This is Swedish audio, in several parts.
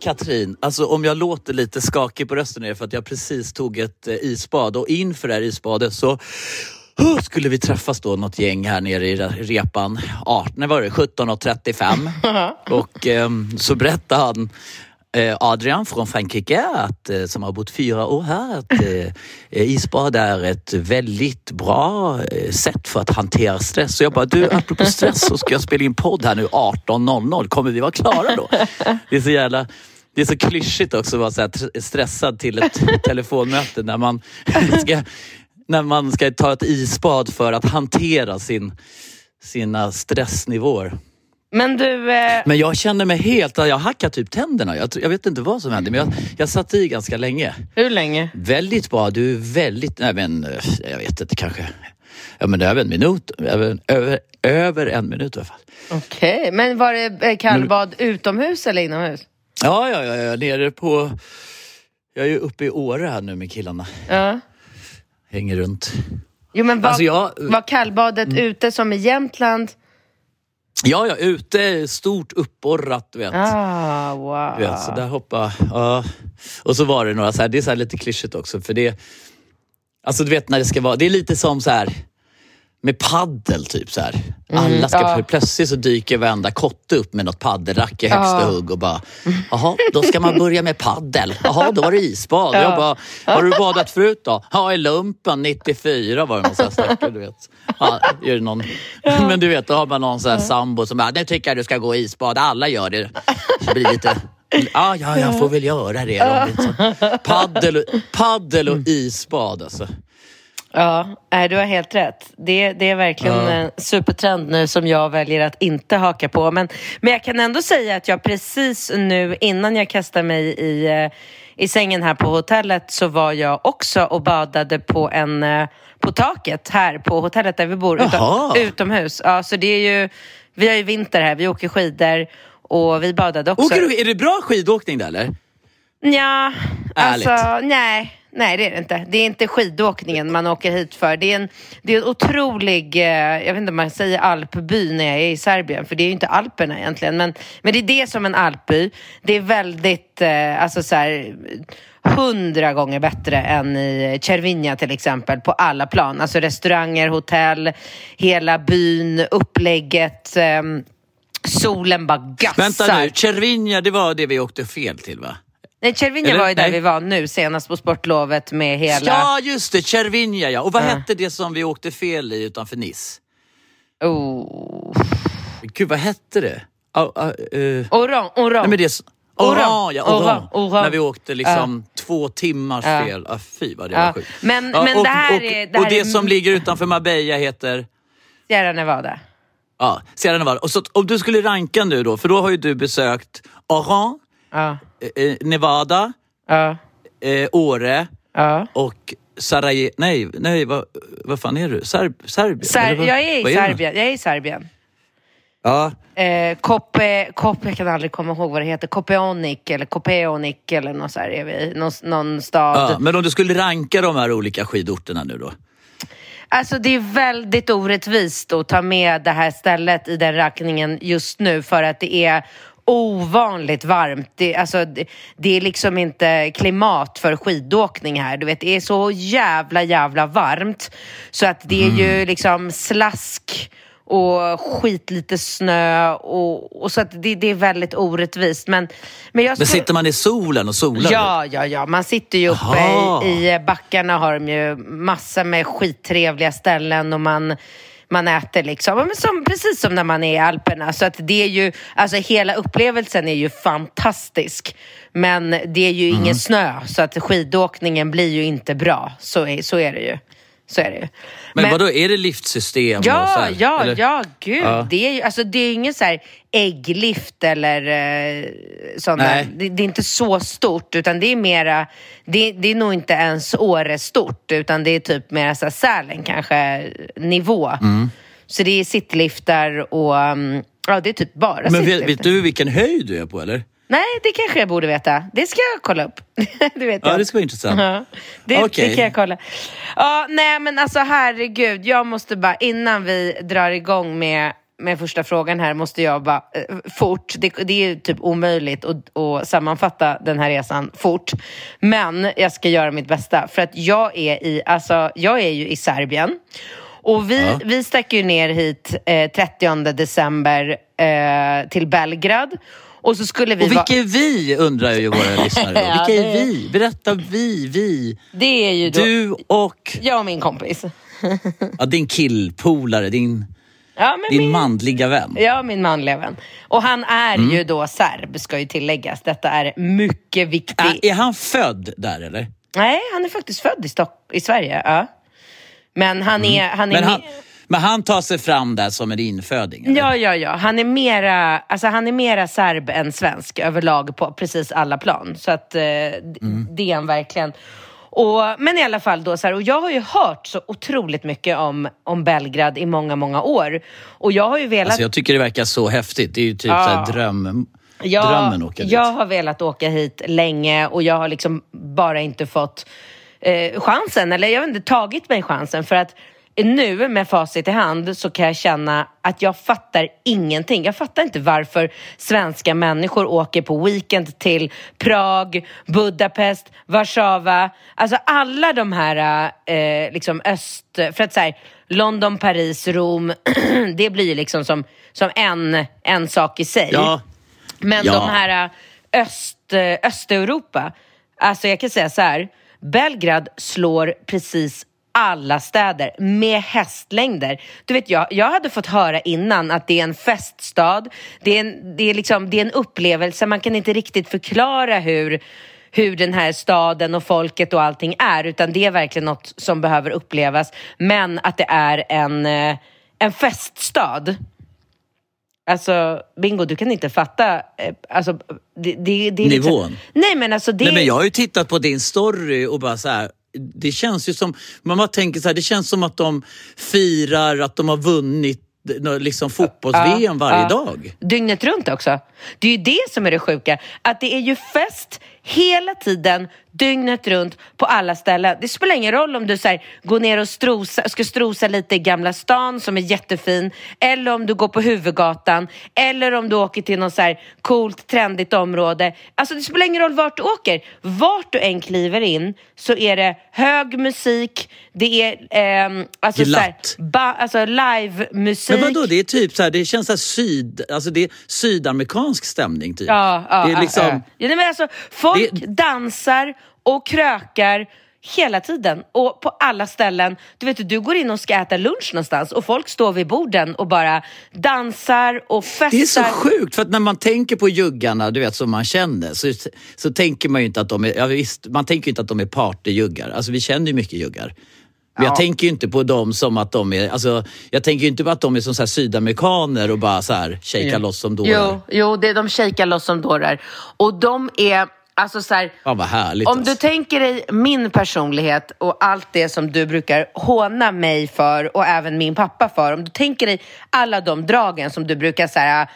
Katrin! Alltså om jag låter lite skakig på rösten är för att jag precis tog ett eh, isbad och inför det här isbadet så oh, skulle vi träffas då något gäng här nere i re- repan 18, när var det? 17.35 och ehm, så berättade han eh, Adrian från Frankrike, att, eh, som har bott fyra år här, att eh, isbad är ett väldigt bra eh, sätt för att hantera stress. Så jag bara, du apropå stress så ska jag spela in podd här nu 18.00. Kommer vi vara klara då? Det är så jävla... Det är så klyschigt också att vara så här tr- stressad till ett telefonmöte när man ska, när man ska ta ett isbad för att hantera sin, sina stressnivåer. Men du, eh, Men jag känner mig helt... Jag hackar typ tänderna. Jag, jag vet inte vad som hände men jag, jag satt i ganska länge. hur länge? Väldigt bra. Du är väldigt... Nej men eh, jag vet inte kanske... Ja men över en minut. Över, över, över en minut i alla fall. Okej, men var det eh, kallbad utomhus eller inomhus? Ja, ja, ja, är nere på... Jag är ju uppe i Åre här nu med killarna. Ja. Hänger runt. Jo men var, Alltså, jag- var kallbadet ute som i Jämtland? Ja, ja, ute stort uppborrat du vet. Ah, wow. Du vet, så där hoppa. Ja. Och så var det några så här, det är så här lite klyschigt också för det... Alltså du vet när det ska vara, det är lite som så här med paddel typ så här. Alla ska, ja. plötsligt så dyker varenda kotte upp med något paddelrack i högsta hugg och bara, jaha, då ska man börja med paddel. Jaha, då var det isbad. Jag bara, har du badat förut då? Ja, i lumpen 94 var det någon sån här stackare, du vet. Ja, är det någon, Men du vet, då har man någon sån här sambo som bara, nu tycker jag du ska gå isbad. Alla gör det. Så det blir lite, ja, ja, jag får väl göra det. Paddel, och- paddel och isbad alltså. Ja, nej, du har helt rätt. Det, det är verkligen en supertrend nu som jag väljer att inte haka på. Men, men jag kan ändå säga att jag precis nu innan jag kastar mig i, eh, i sängen här på hotellet så var jag också och badade på en eh, på taket här på hotellet där vi bor utom, utomhus. Ja, så det är ju, vi har ju vinter här, vi åker skidor och vi badade också. Åker du, är det bra skidåkning där eller? Ja, alltså nej. Nej, det är det inte. Det är inte skidåkningen man åker hit för. Det är en, det är en otrolig, eh, jag vet inte om man säger alpby när jag är i Serbien, för det är ju inte Alperna egentligen. Men, men det är det som en alpby. Det är väldigt, eh, alltså så här, hundra gånger bättre än i Cervinia till exempel, på alla plan. Alltså restauranger, hotell, hela byn, upplägget. Eh, solen bara gassar. Vänta nu, Cervinia det var det vi åkte fel till va? Nej, Cervinja Eller? var ju där Nej. vi var nu senast på sportlovet med hela... Ja just det, Cervinja ja. Och vad Ja. hette det som vi åkte fel i utanför Nice? Oh. Gud vad hette det? Ah, eh, Oran, oran. nej, men det Oran. Ja, Oran. När vi åkte liksom två timmars Ja. fel. Ah, fy vad det Ja. var sjukt. Men- Ja, men och, det här och, är- det och här det är- som ligger utanför Marbella heter? Sierra Nevada. Ja, Sierra Nevada. Och så, om du skulle ranka nu då, för då har ju du besökt Oran, Ja, eh, eh, Nevada, ja, eh, Åre ja. och Sarajevo. Nej, nej vad, vad fan är du? Serb, Serbien? Ser- vad- jag är i? Serbien. Jag är i Serbien. Ja. Eh, Kope, Kope, jag kan aldrig komma ihåg vad det heter. Kopeonik eller Kopeonik eller något så här är vi. Någon, någon stad. ja. Men om du skulle ranka de här olika skidorterna nu då? Alltså det är väldigt orättvist att ta med det här stället i den rankningen just nu för att det är ovanligt varmt. Det, alltså, det, det är liksom inte klimat för skidåkning här. Du vet, det är så jävla, jävla varmt. Så att det är ju liksom slask och skit lite snö och, och så att det, det är väldigt orättvist. Men, men, jag Men sitter man i solen och solar? Ja, ja, ja. Man sitter ju uppe Aha. i, i backarna har de ju massor med skittrevliga ställen och man, man äter liksom. Men som, precis som när man är i Alperna. Så att det är ju, alltså hela upplevelsen är ju fantastisk. Men det är ju Mm. ingen snö, så att skidåkningen blir ju inte bra. Så är, så är det ju. Så är det ju. Men, vadå, är det liftsystem? Ja, här? ja, Eller? ja, gud. Ja. Det är ju alltså, det är ingen så här ägglift eller eh, där. Det, det är inte så stort, utan det är mera, det, det är nog inte ens Åre stort, utan det är typ mera så här Sälen kanske, nivå. Mm. Så det är sittliftar och, um, ja det är typ bara Men vet, vet du vilken höjd du är på eller? Nej, det kanske jag borde veta. Det ska jag kolla upp. det vet Ja, jag. det ska vara intressant. Ja, det, Okej. det kan jag kolla. Ja, nej men alltså herregud, jag måste bara, innan vi drar igång med, med första frågan här, måste jag bara eh, fort, det, det är typ omöjligt att, att sammanfatta den här resan fort. Men jag ska göra mitt bästa, för att jag är i, alltså jag är ju i Serbien. Och vi, Ja. vi stack ju ner hit eh, 30 december eh, till Belgrad. Och så skulle vi Och vilka är vi undrar ju våra lyssnare då. Ja, Vilka är vi? Berätta vi, vi. Det är ju då Du och jag och min kompis. ja, din killpolare, din, Ja, din min, manliga vän. Ja, min manliga vän. Och han är Mm. ju då serb, ska ju tilläggas. Detta är mycket viktigt. Är han född där eller? Nej, han är faktiskt född i, Stock- i Sverige. Ja. Men han är... Han är Mm. Men han, me- men han tar sig fram där som en inföding? Eller? Ja, ja, ja. Han är mera, alltså han är mera serb än svensk överlag på precis alla plan. Så att eh, Mm. det är han verkligen. Och, men i alla fall då så här, och jag har ju hört så otroligt mycket om, om Belgrad i många, många år. Och jag har ju velat... Alltså, jag tycker det verkar så häftigt. Det är ju typ Ja. så här dröm, Jag, drömmen åka dit. jag har velat åka hit länge och jag har liksom bara inte fått eh, chansen, eller jag har inte tagit mig chansen för att nu med facit i hand så kan jag känna att jag fattar ingenting. Jag fattar inte varför svenska människor åker på weekend till Prag, Budapest, Warszawa. Alltså alla de här eh, liksom öst... För att säga London, Paris, Rom. det blir liksom som, som en, en sak i sig. Ja, Men Ja. de här äh, öst, äh, Östeuropa, alltså jag kan säga så här, Belgrad slår precis alla städer med hästlängder. Du vet, jag, jag hade fått höra innan att det är en feststad, det är en, det är liksom, det är en upplevelse, man kan inte riktigt förklara hur hur den här staden och folket och allting är, utan det är verkligen något som behöver upplevas. Men att det är en, eh, en feststad. Alltså, Bingo, du kan inte fatta. eh, Alltså, det, det, det är liksom- Nivån? Nej, men alltså det... Nej, men jag har ju tittat på din story och bara så här. Det känns ju som, man bara tänker så här, det känns som att de firar att de har vunnit liksom fotbolls-VM varje ja. dag. Dygnet runt också. Det är ju det som är det sjuka. Att det är ju fest hela tiden, dygnet runt, på alla ställen. Det spelar ingen roll om du så här, går ner och strosa, ska strosa lite i Gamla stan som är jättefin, eller om du går på huvudgatan, eller om du åker till något så här coolt, trendigt område. Alltså det spelar ingen roll vart du åker. Vart du än kliver in så är det hög musik, det är ehm, alltså, så här, ba, alltså live-musik. Men vadå, det är typ så här, det känns så här syd, alltså det är sydamerikansk stämning typ. Ja, ja, det är ja, liksom, ja. Ja, nej, men alltså, folk Det- dansar och krökar hela tiden och på alla ställen. Du vet, du går in och ska äta lunch någonstans och folk står vid borden och bara dansar och festar. Det är så sjukt, för att när man tänker på juggarna, du vet som man känner, så, så tänker man ju inte att de är, ja, visst, man tänker inte att de är partyjuggar. Alltså vi känner ju mycket juggar. Men jag tänker ju inte på dem som att de är, alltså, jag tänker ju inte på att de är som så här sydamerikaner och bara så här shakea loss som dårar. Jo, jo det, de shakar loss som dårar. Och de är, alltså så här, Ja, vad härligt Om alltså. du tänker dig min personlighet och allt det som du brukar håna mig för och även min pappa för. Om du tänker dig alla de dragen som du brukar så här,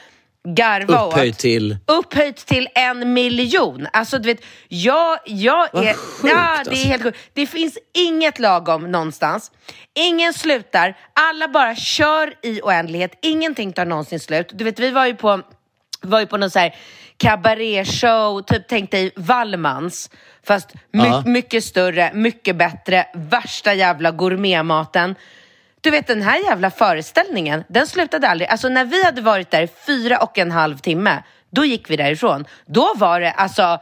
garva Upphöjt åt. till... Upphöjt till en miljon. Alltså du vet, jag, jag Vad är... sjukt, ja, det alltså. är helt sjukt. Det finns inget lagom någonstans. Ingen slutar. Alla bara kör i oändlighet. Ingenting tar någonsin slut. Du vet, vi var ju på var ju på någon så här cabaret-show, typ tänk dig Wallmans. Fast my Ja. mycket större, mycket bättre, värsta jävla gourmetmaten. Du vet den här jävla föreställningen, den slutade aldrig. Alltså när vi hade varit där fyra och en halv timme, då gick vi därifrån. Då var det alltså,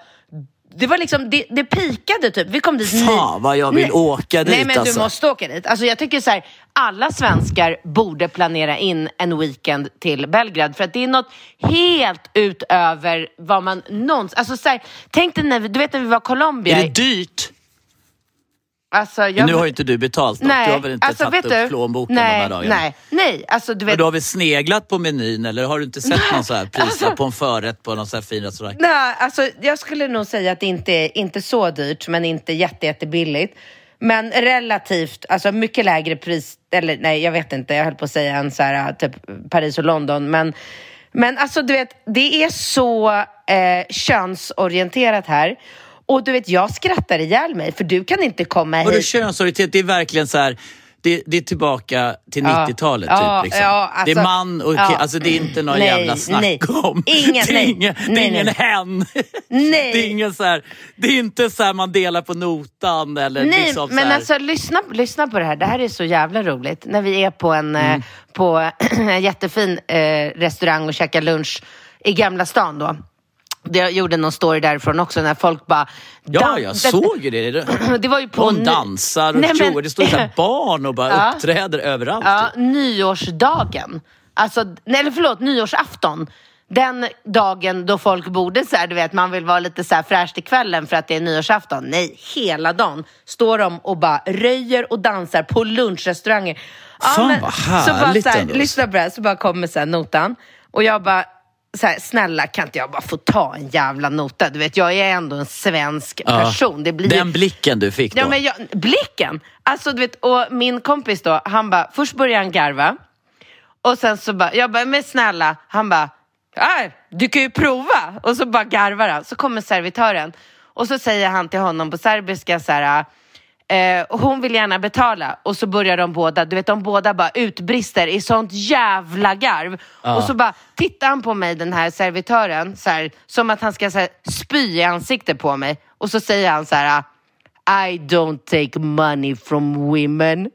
det var liksom, det, det pikade typ. Vi kom dit Fan, vad jag vill åka dit, Nej men alltså. du måste åka dit. Alltså jag tycker så här, alla svenskar borde planera in en weekend till Belgrad för att det är något helt utöver vad man någonsin... Alltså så här, tänk dig när vi, du vet när vi var i Colombia. Är det dyrt? Alltså, jag, Nu har ju inte du betalt något. nej, Du har väl inte alltså, tagit upp du? plånboken nej, de här dagarna? Nej, nej. Alltså du Men vet... du har väl sneglat på menyn eller har du inte sett någon så här prislapp Alltså- på en förrätt på någon så här fin restaurang? Nej, alltså jag skulle nog säga att det inte är inte så dyrt, men inte jätte, jättebilligt. Men relativt, alltså mycket lägre pris, eller nej, jag vet inte, jag höll på att säga en så här, typ Paris och London, men, men alltså du vet, det är så eh, könsorienterat här. Och du vet, jag skrattar ihjäl mig, för du kan inte komma Vadå hit. könsorienterat? Det är verkligen så här... Det, det är tillbaka till Ja. 90-talet Ja, typ. Liksom. ja, alltså- det är man och ja. alltså det är inte någon Nej, jävla snack nej. om. Ingen- det är nej. ingen, det är Nej, ingen nej. hen. Nej. Det är ingen så här, det är inte så här man delar på notan eller Nej, liksom men här. alltså lyssna, lyssna på det här. Det här är så jävla roligt. När vi är på en, eh, Mm. på en jättefin eh, restaurang och käkar lunch i Gamla stan då. Jag gjorde någon story därifrån också när folk bara... Ja, jag såg ju det. Det var ju på... Hon dansar och Nej, men- tjoar. Det står så här barn och bara Ja. uppträder överallt. Ja, nyårsdagen. Alltså, nej, eller förlåt, nyårsafton. Den dagen då folk borde så här, du vet, man vill vara lite så här fräsch till kvällen för att det är nyårsafton. Nej, hela dagen står de och bara röjer och dansar på lunchrestauranger. Fan, vad så bara härligt så här, ändå. Lyssna på det här, så bara kommer så här notan. Och jag bara, så här, snälla kan inte jag bara få ta en jävla nota? Du vet, jag är ändå en svensk Ja. person. Det blir Den blicken du fick då. Ja, men jag, blicken! Alltså, du vet, och min kompis då, han bara, först började han garva. Och sen så bara, jag bara, men snälla, han bara, "Ja, du kan ju prova. Och så bara garvar han. Så kommer servitören. Och så säger han till honom på serbiska så här, eh, och hon vill gärna betala. Och så börjar de båda, du vet de båda bara utbrister i sånt jävla garv. Och så bara tittar han på mig, den här servitören, så här, som att han ska så här, spy i ansiktet på mig. Och så säger han så här, I don't take money from women.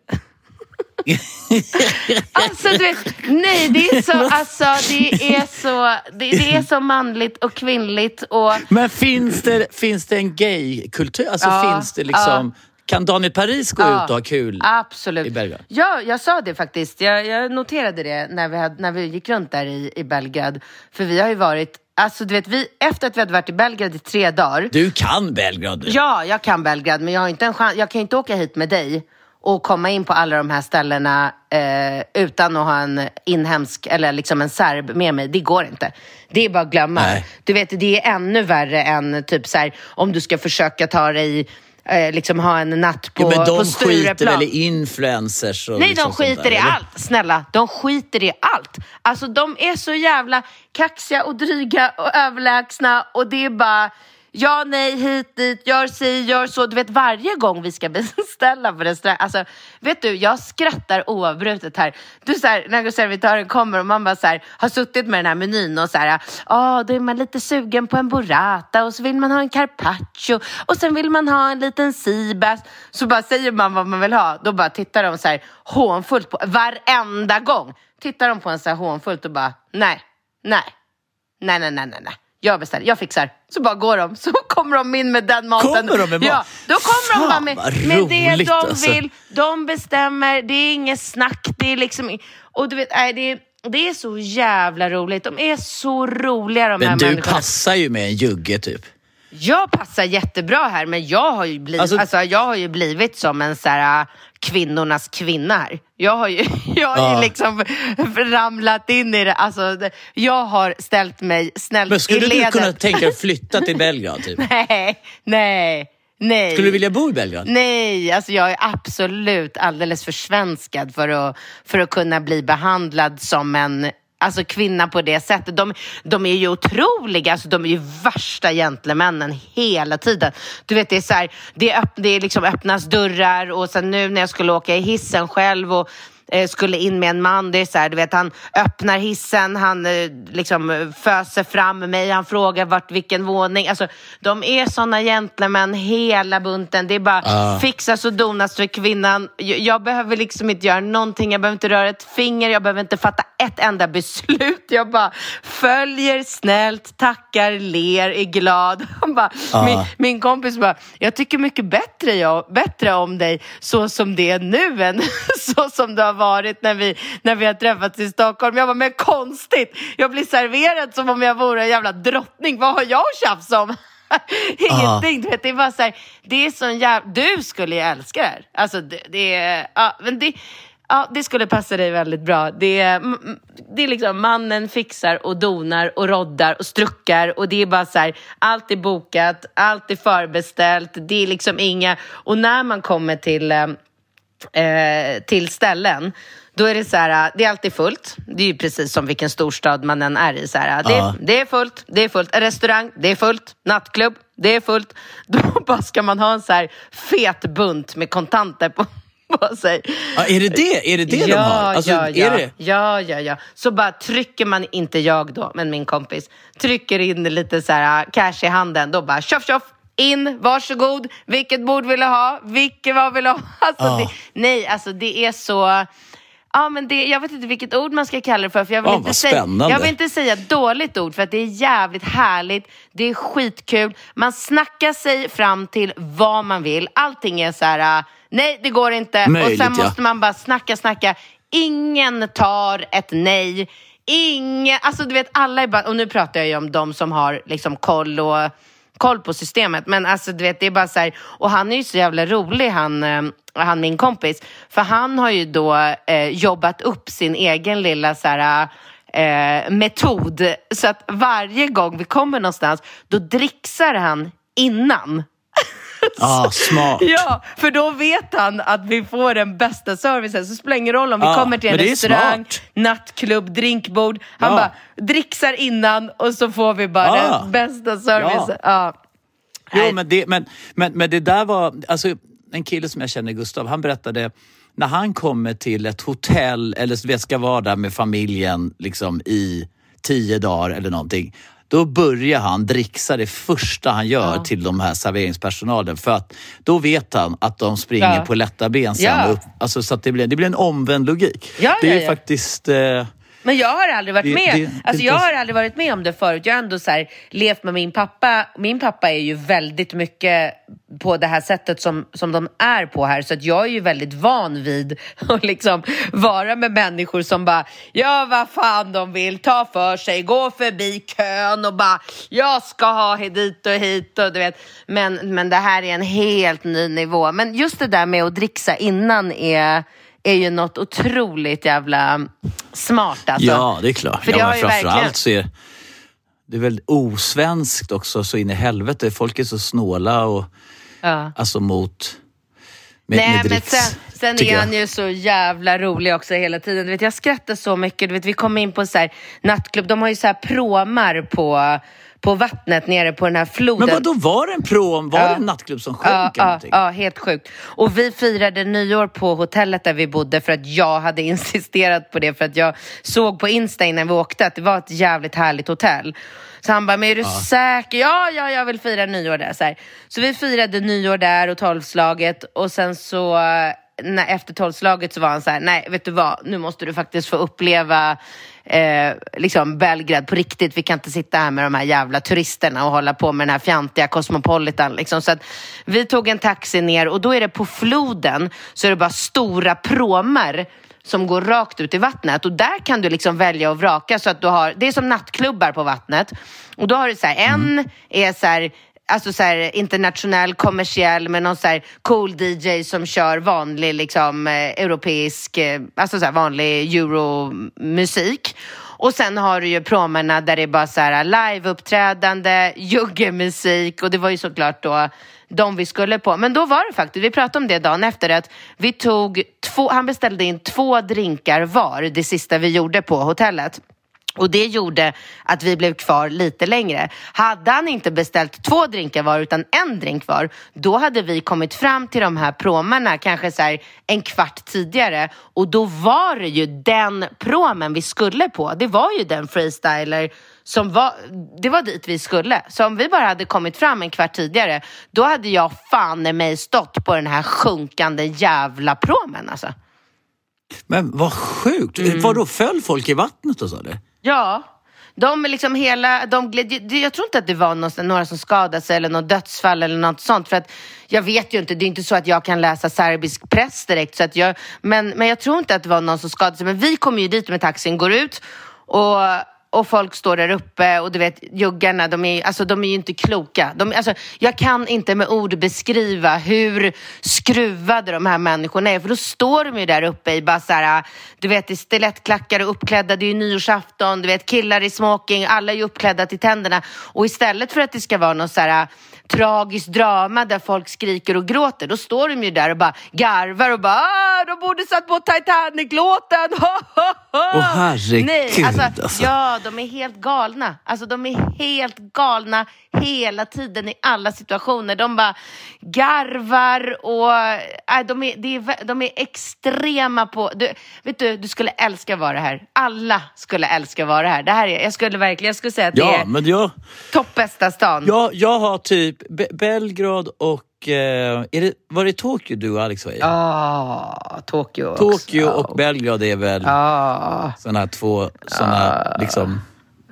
Alltså du vet, nej det är så, alltså det är så, det, det är så manligt och kvinnligt och Men finns det, finns det en gaykultur? Alltså Ja, finns det liksom... Kan Daniel Paris gå Ja, ut och ha kul? Absolut. i Belgrad? Ja, jag sa det faktiskt. Jag, jag noterade det när vi, hade, när vi gick runt där i, i Belgrad. För vi har ju varit, alltså du vet, vi, efter att vi hade varit i Belgrad i tre dagar. Du kan Belgrad du. Ja, jag kan Belgrad, men jag, har inte en chans, jag kan inte åka hit med dig och komma in på alla de här ställena eh, utan att ha en inhemsk eller liksom en serb med mig. Det går inte. Det är bara att glömma. Nej. Du vet, det är ännu värre än typ så här, om du ska försöka ta dig eh, liksom ha en natt på, Jo, men på de skiter väl i influencers och Nej, liksom de skiter där, i eller? allt. Snälla, de skiter i allt. Alltså de är så jävla kaxiga och dryga och överlägsna och det är bara Ja, nej, hit, dit, gör si, gör så. Du vet, varje gång vi ska beställa på restaurang. Alltså, vet du, jag skrattar oavbrutet här. Du, så här, när servitören kommer och man bara så här, har suttit med den här menyn och så här, ja, då är man lite sugen på en burrata och så vill man ha en carpaccio och sen vill man ha en liten sibas. Så bara säger man vad man vill ha. Då bara tittar de så här hånfullt på, varenda gång tittar de på en så här hånfullt och bara, nej, nej, nej, nej, nej, nej, nej. Jag beställer, jag fixar. Så bara går de, så kommer de in med den maten. Kommer de med mat? Ja, då kommer Fan, de bara med, med det de alltså. vill. De bestämmer, det är inget snack. Det är liksom, och du vet, nej, det, är, det är så jävla roligt. De är så roliga de här Men du människorna. passar ju med en jugge typ. Jag passar jättebra här, men jag har ju blivit, Alltså- alltså, jag har ju blivit som en så här, kvinnornas kvinna här. Jag har ju, jag har ju liksom ramlat in i det. Alltså, jag har ställt mig snällt Men skulle i du ledet. kunna tänka dig att flytta till Belgrad? Typ? Nej, nej, nej. Skulle du vilja bo i Belgrad? Nej, alltså jag är absolut alldeles för svenskad för att, för att kunna bli behandlad som en alltså kvinna på det sättet. De, de är ju otroliga, alltså de är ju värsta gentlemännen hela tiden. Du vet, det är så här, det, öpp, det liksom öppnas dörrar och sen nu när jag skulle åka i hissen själv och eh, skulle in med en man. Det är så här, du vet, han öppnar hissen, han eh, liksom föser fram mig, han frågar vart, vilken våning. Alltså, de är såna gentlemän hela bunten. Det är bara Ah. fixas och donas för kvinnan. Jag, jag behöver liksom inte göra någonting, jag behöver inte röra ett finger, jag behöver inte fatta ett enda beslut. Jag bara följer snällt, tackar, ler, är glad. Han bara, Ah. min, min kompis bara, jag tycker mycket bättre, jag, bättre om dig så som det är nu än så som det har varit när vi, när vi har träffats i Stockholm. Jag bara, men konstigt, jag blir serverad som om jag vore en jävla drottning. Vad har jag att tjafsa om? Ingenting, du vet, det är bara så här, det är sån jävla, du skulle ju älska det här. Alltså det, det är, ja, men det, ja, det skulle passa dig väldigt bra. Det är, det är liksom mannen fixar och donar och roddar och struckar och det är bara så här, allt är bokat, allt är förbeställt, det är liksom inga, och när man kommer till eh, till ställen då är det så här, det är alltid fullt. Det är ju precis som vilken storstad man än är i. Så här, det, Ja. det är fullt, det är fullt. Restaurang, det är fullt. Nattklubb, det är fullt. Då bara ska man ha en så här fet bunt med kontanter på, på sig. Ja, är det det, är det, det de har? Alltså, ja, ja. Är det? ja, ja, ja. Så bara trycker man, inte jag då, men min kompis, trycker in lite så här cash i handen, då bara tjoff tjoff, in, varsågod, vilket bord vill du ha, vilket vad vill du ha? Alltså, Ah. det, nej, alltså det är så... Ja, men det, jag vet inte vilket ord man ska kalla det för. för jag, vill Ah, inte säga, jag vill inte säga dåligt ord för att det är jävligt härligt. Det är skitkul. Man snackar sig fram till vad man vill. Allting är så här, äh, nej det går inte. Möjligt, och sen ja. måste man bara snacka, snacka. Ingen tar ett nej. Ingen, alltså du vet alla är bara, och nu pratar jag ju om de som har liksom koll och koll på systemet. Men alltså du vet, det är bara så här, och han är ju så jävla rolig han, eh, han min kompis. För han har ju då eh, jobbat upp sin egen lilla så här eh, metod. Så att varje gång vi kommer någonstans, då dricksar han innan. Ah, smart. Ja, för då vet han att vi får den bästa servicen. Så det spelar ingen roll om vi Ja, kommer till en restaurang, nattklubb, drinkbord. Han Ja. bara dricksar innan och så får vi bara Ja. den bästa servicen. Ja. Jo, men det, men, men, men det där var... Alltså, en kille som jag känner, Gustav, han berättade när han kommer till ett hotell eller ska vara där med familjen liksom, i tio dagar eller någonting. Då börjar han dricksa det första han gör Ja. till de här serveringspersonalen för att då vet han att de springer Ja. på lätta ben sen. Ja. Upp, alltså, så att det, blir, det blir en omvänd logik. Det är faktiskt... Eh, Men jag har aldrig varit Det- med. det- alltså, jag har aldrig varit med om det förut. Jag har ändå så här, levt med min pappa. Min pappa är ju väldigt mycket på det här sättet som, som de är på här. Så att jag är ju väldigt van vid att liksom vara med människor som bara gör vad fan de vill, ta för sig, gå förbi kön och bara jag ska ha dit och hit och du vet. Men, men det här är en helt ny nivå. Men just det där med att dricksa innan är är ju något otroligt jävla smart alltså. Ja, det är klart. För ja, men framförallt verkligen- så är det är väl osvenskt också så in i helvete. Folk är så snåla och Ja. alltså mot med, Nej, med men dricks, sen, sen är han ju så jävla rolig också hela tiden. Du vet, jag skrattar så mycket. Du vet, vi kom in på så här nattklubb. De har ju så här pråmar på, på vattnet nere på den här floden. Men vad då var det en prom? Var Ja. det en nattklubb som sjönk Ja, ja, ja, helt sjukt. Och vi firade nyår på hotellet där vi bodde för att jag hade insisterat på det för att jag såg på Insta innan vi åkte att det var ett jävligt härligt hotell. Så han bara, men är du säker? Ja, ja, jag vill fira nyår där. Så, här. så vi firade nyår där och tolvslaget och sen så eh, när, efter tolvslaget så var han så här, nej, vet du vad, nu måste du faktiskt få uppleva eh, liksom Belgrad på riktigt. Vi kan inte sitta här med de här jävla turisterna och hålla på med den här fjantiga Cosmopolitan. Liksom. Så att vi tog en taxi ner och då är det på floden så är det bara stora pråmar som går rakt ut i vattnet och där kan du liksom välja och vraka så att du har, det är som nattklubbar på vattnet och då har du så här, en är så här Alltså så här, internationell, kommersiell med någon så här cool DJ som kör vanlig liksom, eh, europeisk, eh, alltså så här vanlig euromusik. Och sen har du ju promerna där det är bara så här liveuppträdande, juggemusik och det var ju såklart då de vi skulle på. Men då var det faktiskt, vi pratade om det dagen efter, att vi tog två, han beställde in två drinkar var det sista vi gjorde på hotellet. Och det gjorde att vi blev kvar lite längre. Hade han inte beställt två drinkar var utan en drink var, då hade vi kommit fram till de här promerna kanske så en kvart tidigare och då var det ju den promen vi skulle på. Det var ju den freestyler som var, det var dit vi skulle. Så om vi bara hade kommit fram en kvart tidigare, då hade jag fan i mig stått på den här sjunkande jävla promen alltså. Men vad sjukt! Mm. Vadå, föll folk i vattnet och så? Det? Ja. De liksom hela, de gled, jag tror inte att det var några som skadades eller något dödsfall eller något sånt. För att jag vet ju inte, det är inte så att jag kan läsa serbisk press direkt. Så att jag, men, men jag tror inte att det var någon som skadade sig. Men vi kommer ju dit med taxin, går ut och och folk står där uppe och du vet juggarna, de är, alltså, de är ju inte kloka. De, alltså, jag kan inte med ord beskriva hur skruvade de här människorna är för då står de ju där uppe i bara så här, du vet i stilettklackar och uppklädda, det är ju nyårsafton, du vet killar i smoking, alla är ju uppklädda till tänderna och istället för att det ska vara någon så här tragiskt drama där folk skriker och gråter, då står de ju där och bara garvar och bara ah, de borde satt på Titanic-låten. Åh oh, herregud Nej, alltså, alltså. Ja, de är helt galna. Alltså de är helt galna hela tiden i alla situationer. De bara garvar och äh, de, är, är, de är extrema på... Du, vet du, du skulle älska att vara här. Alla skulle älska att vara här. Det här är, jag skulle verkligen jag skulle säga att ja, det är men jag, toppbästa stan. Ja, jag har typ Be Belgrad och Eh, är det, var det Tokyo du och Alex var i? Ja, ah, Tokyo också. Tokyo och Belgrad är väl ah. såna här två såna ah. liksom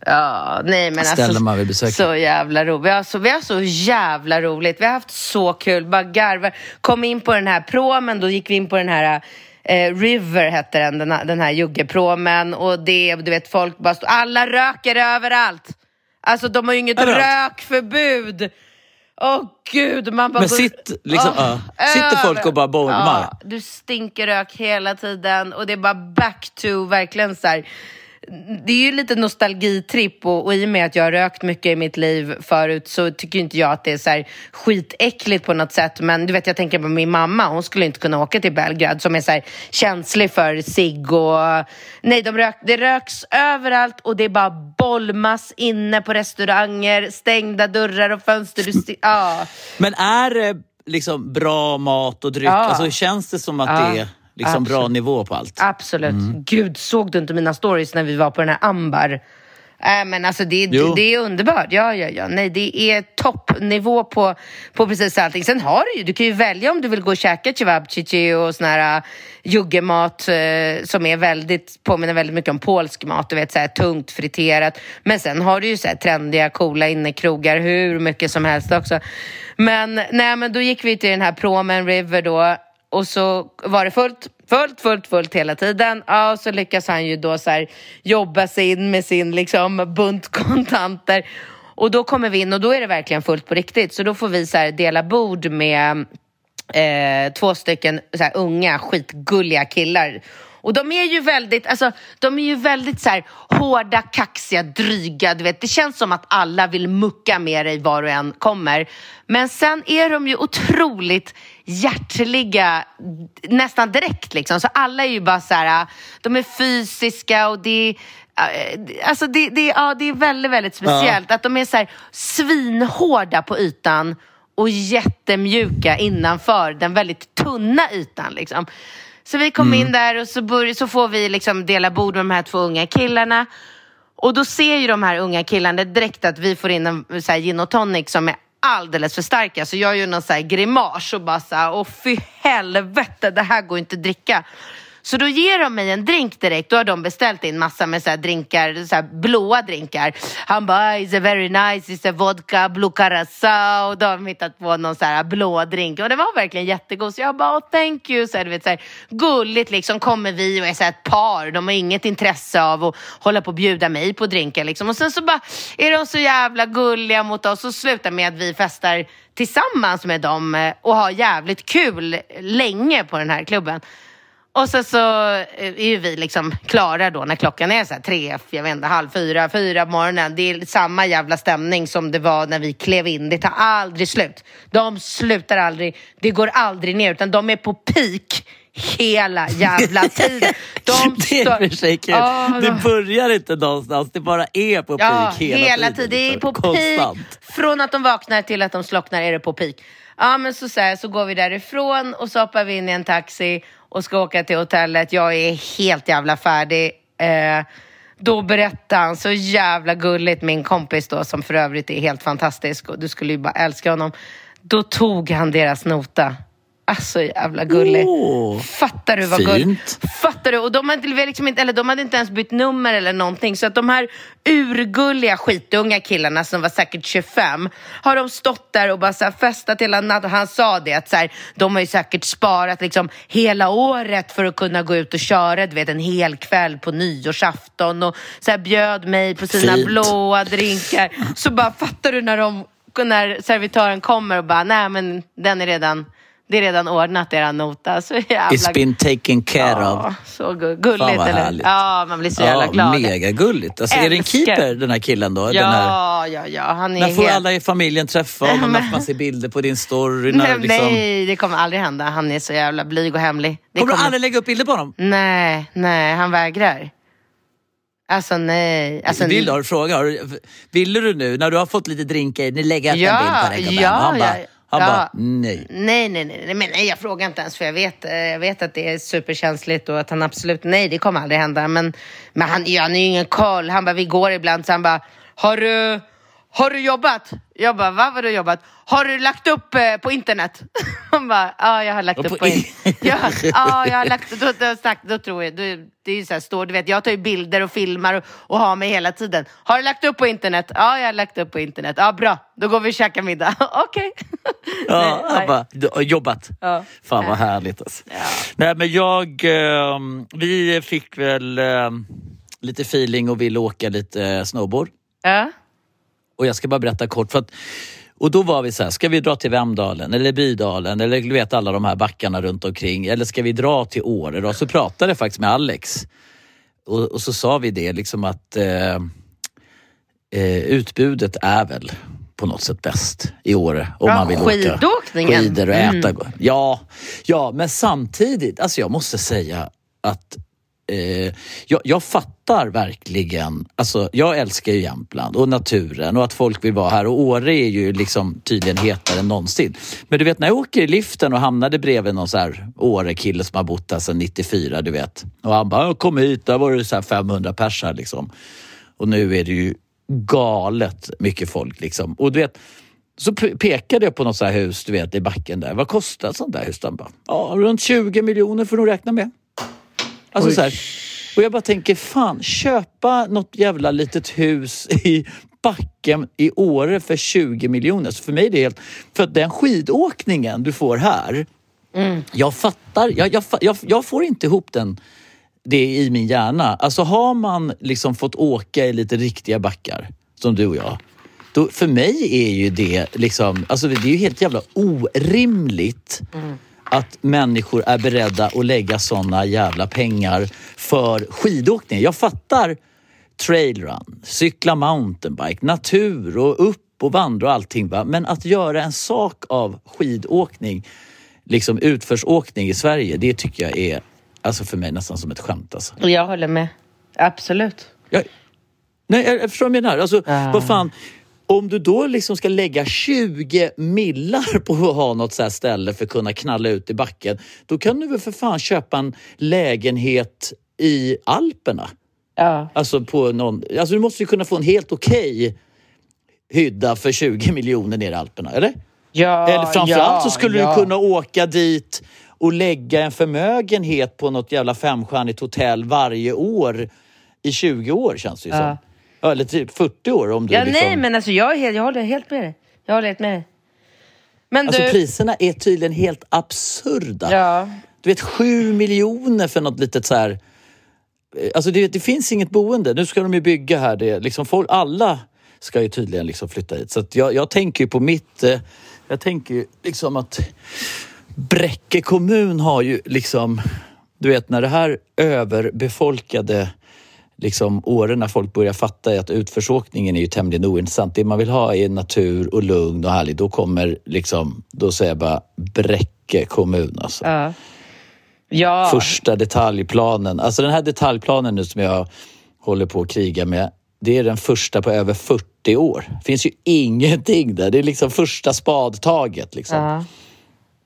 Ja, nej men alltså, man vill besöka. så jävla roligt. Vi har så, vi har så jävla roligt. Vi har haft så kul, bara garvar. Kom in på den här promen, då gick vi in på den här eh, River hette den, den, den här juggepromen och det, du vet folk bara stod, alla röker överallt. Alltså de har ju inget rökförbud. Åh oh, gud, man bara... Men sitt, liksom, oh, uh, sitter folk och bara bolmar? Ja, du stinker rök hela tiden och det är bara back to verkligen så här, det är ju lite nostalgitripp och, och i och med att jag har rökt mycket i mitt liv förut så tycker inte jag att det är så här skitäckligt på något sätt. Men du vet, jag tänker på min mamma. Hon skulle inte kunna åka till Belgrad som är så känslig för cigg och... Nej, de rök, det röks överallt och det bara bolmas inne på restauranger, stängda dörrar och fönster. Du, ja. Men är det liksom bra mat och dryck? Ja. Alltså, känns det som att ja. det är liksom bra nivå på allt. Absolut. Mm. Gud, såg du inte mina stories när vi var på den här Ambar? Äh, men alltså det, det, det, är underbart. Ja, ja, ja. Nej, det är toppnivå på, på precis allting. Sen har du ju, du kan ju välja om du vill gå och käka cevapcici och sån här uh, juggemat uh, som är väldigt, påminner väldigt mycket om polsk mat. Du vet, så här, tungt friterat. Men sen har du ju så här, trendiga, coola innekrogar hur mycket som helst också. Men, nej, men då gick vi till den här Promen River då och så var det fullt, fullt, fullt, fullt hela tiden. Ja, och så lyckas han ju då så här, jobba sig in med sin liksom, bunt kontanter. Och då kommer vi in och då är det verkligen fullt på riktigt. Så då får vi så här, dela bord med eh, två stycken så här, unga skitgulliga killar och de är ju väldigt, alltså, de är ju väldigt så här, hårda, kaxiga, dryga. Du vet, det känns som att alla vill mucka med dig var och en kommer. Men sen är de ju otroligt hjärtliga nästan direkt. Liksom. Så alla är ju bara så här, de är fysiska och det är eh, Alltså det, det, ja, det är väldigt, väldigt speciellt ja. att de är så här svinhårda på ytan och jättemjuka innanför den väldigt tunna ytan. Liksom. Så vi kom mm. in där och så, bör, så får vi liksom dela bord med de här två unga killarna. Och då ser ju de här unga killarna direkt att vi får in en så här, gin och tonic som är alldeles för starka. Så jag gör någon så här grimas och bara så här, åh fy helvete, det här går inte att dricka. Så då ger de mig en drink direkt. Då har de beställt in massa med så här drinkar, så här blåa drinkar. Han bara, ah, it's a very nice, it's a vodka, blue curacao. Då har de hittat på någon så här blå drink. Och det var verkligen jättegod. Så jag bara, oh, thank you. Så här, du vet, så här, gulligt liksom kommer vi och är så här, ett par. De har inget intresse av att hålla på och bjuda mig på drinkar. Liksom. Och sen så bara är de så jävla gulliga mot oss och slutar med att vi festar tillsammans med dem eh, och har jävligt kul länge på den här klubben. Och så, så eh, är ju vi liksom klara då när klockan är så här tre, jag vet inte, halv fyra, fyra på morgonen. Det är samma jävla stämning som det var när vi klev in. Det tar aldrig slut. De slutar aldrig, det går aldrig ner utan de är på peak hela jävla tiden. De Det är för sig kul. Ja, det börjar inte någonstans, det bara är på Ja, peak hela, hela tiden. Det är på Konstant. peak. Från att de vaknar till att de slocknar är det på peak. Ja, men så, så, här, så går vi därifrån och så hoppar vi in i en taxi och ska åka till hotellet. Jag är helt jävla färdig. Eh, då berättar han så jävla gulligt, min kompis då, som för övrigt är helt fantastisk och du skulle ju bara älska honom. Då tog han deras nota. Alltså jävla gullig. Åh, Fattar du vad fint. gulligt? Fattar du? Och de hade, liksom inte, eller de hade inte ens bytt nummer eller någonting. Så att de här urgulliga skitunga killarna som var säkert 25 har de stått där och bara så här festat hela natten. Han sa det att så här, de har ju säkert sparat liksom hela året för att kunna gå ut och köra du vet, en hel kväll på nyårsafton och så här, bjöd mig på sina Fint. blåa drinkar. Så bara fattar du när, de, när servitören kommer och bara nej men den är redan det är redan ordnat, era nota. Så jävla... It's been taken care of. Ja, så gu- gulligt. Fan vad eller? härligt. Ja, man blir så jävla Ja, glad. mega gulligt. Alltså, är det en keeper den här killen då? Den här... Ja, ja, ja. Han är När får helt... alla i familjen träffa honom? När får man se bilder på din story? Nej, När, liksom... nej, det kommer aldrig hända. Han är så jävla blyg och hemlig. Det Kommer du aldrig lägga upp bilder på honom? Nej, nej, han vägrar. Alltså nej. Alltså, Vill du, har du frågat? Har du, nu, när du har fått lite drinkar, ni lägger upp Ja, en bild på den gubben? ja, han bara, ja, han ja. bara, nej. Nej, nej, nej, men nej, jag frågar inte ens för jag vet, eh, jag vet att det är superkänsligt och att han absolut, nej det kommer aldrig hända. Men, men han, ja, han har ju ingen koll. Han bara, vi går ibland så han bara, har du, har du jobbat? Jag bara, vad har du jobbat? Har du lagt upp eh, på internet? Han bara, ja jag har lagt upp på på in- internet. Ja, ja, jag har lagt, då, då, snack, då tror jag, då, det är ju så här, står, du vet, jag tar ju bilder och filmar och, och har mig hela tiden. Har du lagt upp på internet? Ja, jag har lagt upp på internet. Ja, bra, då går vi och käkar middag. Okej. Ja, Nej, bara, du har jobbat. Ja. Fan vad härligt alltså. Nej men jag, ehm, vi fick väl ehm, lite feeling och ville åka lite eh, snowboard. Ja. Och jag ska bara berätta kort. För att, och då var vi så här, ska vi dra till Vemdalen eller Bydalen eller du vet alla de här backarna runt omkring. Eller ska vi dra till Åre då? Så pratade jag faktiskt med Alex. Och, och så sa vi det liksom att eh, eh, utbudet är väl på något sätt bäst i Åre. Om Ja, man vill åka skidåkningen. skidor och Mm. äta. Ja, ja, men samtidigt, alltså jag måste säga att eh, jag, jag fattar verkligen, alltså jag älskar ju Jämtland och naturen och att folk vill vara här och Åre är ju liksom tydligen hetare än någonsin. Men du vet när jag åker i liften och hamnade bredvid någon så här Åre-kille som har bott här sedan 94 du vet. Och han bara, kom hit, där var det så här 500 pers här liksom. Och nu är det ju galet mycket folk liksom. Och du vet, så pekade jag på något så här hus du vet i backen där. Vad kostar ett sånt där hus? Han bara, ja runt 20 miljoner får du nog räkna med. Alltså så här, och jag bara tänker, fan köpa något jävla litet hus i backen i Åre för 20 miljoner. Så för mig är det helt... För att den skidåkningen du får här, jag fattar, jag, jag, jag, jag får inte ihop den det i min hjärna. Alltså har man liksom fått åka i lite riktiga backar, som du och jag, då, för mig är ju det liksom, alltså det är ju helt jävla orimligt att människor är beredda att lägga såna jävla pengar för skidåkning. Jag fattar trailrun, cykla mountainbike, natur och upp och vandra och allting. Va? Men att göra en sak av skidåkning, liksom utförsåkning i Sverige, det tycker jag är alltså för mig nästan som ett skämt. Alltså. Jag håller med. Absolut. Jag, nej, jag, förstår vad jag menar. Alltså, Ah. vad fan, om du då liksom ska lägga 20 millar på att ha något så här ställe för att kunna knalla ut i backen, då kan du väl för fan köpa en lägenhet i Alperna. Ja. Alltså, på någon, alltså du måste ju kunna få en helt okej hydda för 20 miljoner ner i Alperna, eller? Ja, Eller framförallt ja, så skulle ja. du kunna åka dit och lägga en förmögenhet på något jävla femstjärnigt hotell varje år i 20 år känns det ju som. Ja, eller typ 40 år om du Ja, liksom... nej, men alltså jag, helt, jag håller helt med dig. Jag håller helt med dig. Men Alltså du... priserna är tydligen helt absurda. Ja. Du vet, sju miljoner för något litet så här... eh, Alltså det, det finns inget boende. Nu ska de ju bygga här. Det, liksom folk, alla ska ju tydligen liksom flytta hit. Så jag, jag tänker ju på mitt... Eh, jag tänker ju liksom att Bräcke kommun har ju liksom... Du vet när det här överbefolkade liksom åren när folk börjar fatta att utförsåkningen är ju tämligen ointressant. Det man vill ha är natur och lugn och härligt. Då kommer liksom, då säger jag bara Bräcke kommun alltså. Ja. Ja. Första detaljplanen. Alltså den här detaljplanen nu som jag håller på att kriga med. Det är den första på över 40 år. Det finns ju ingenting där. Det är liksom första spadtaget. Liksom. Ja.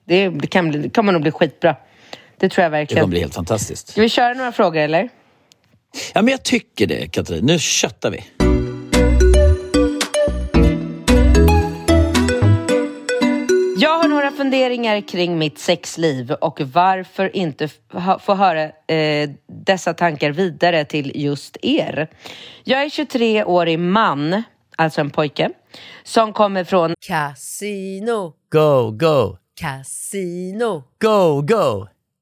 Det, det, kan bli, det kommer nog bli skitbra. Det tror jag Det verkligen. kommer bli helt fantastiskt. Ska vi köra några frågor eller? Ja, men jag tycker det, Katrin. Nu köttar vi. Jag har några funderingar kring mitt sexliv och varför inte få höra eh, dessa tankar vidare till just er. Jag är 23-årig man, alltså en pojke, som kommer från Casino, Go, go, casino, go, go,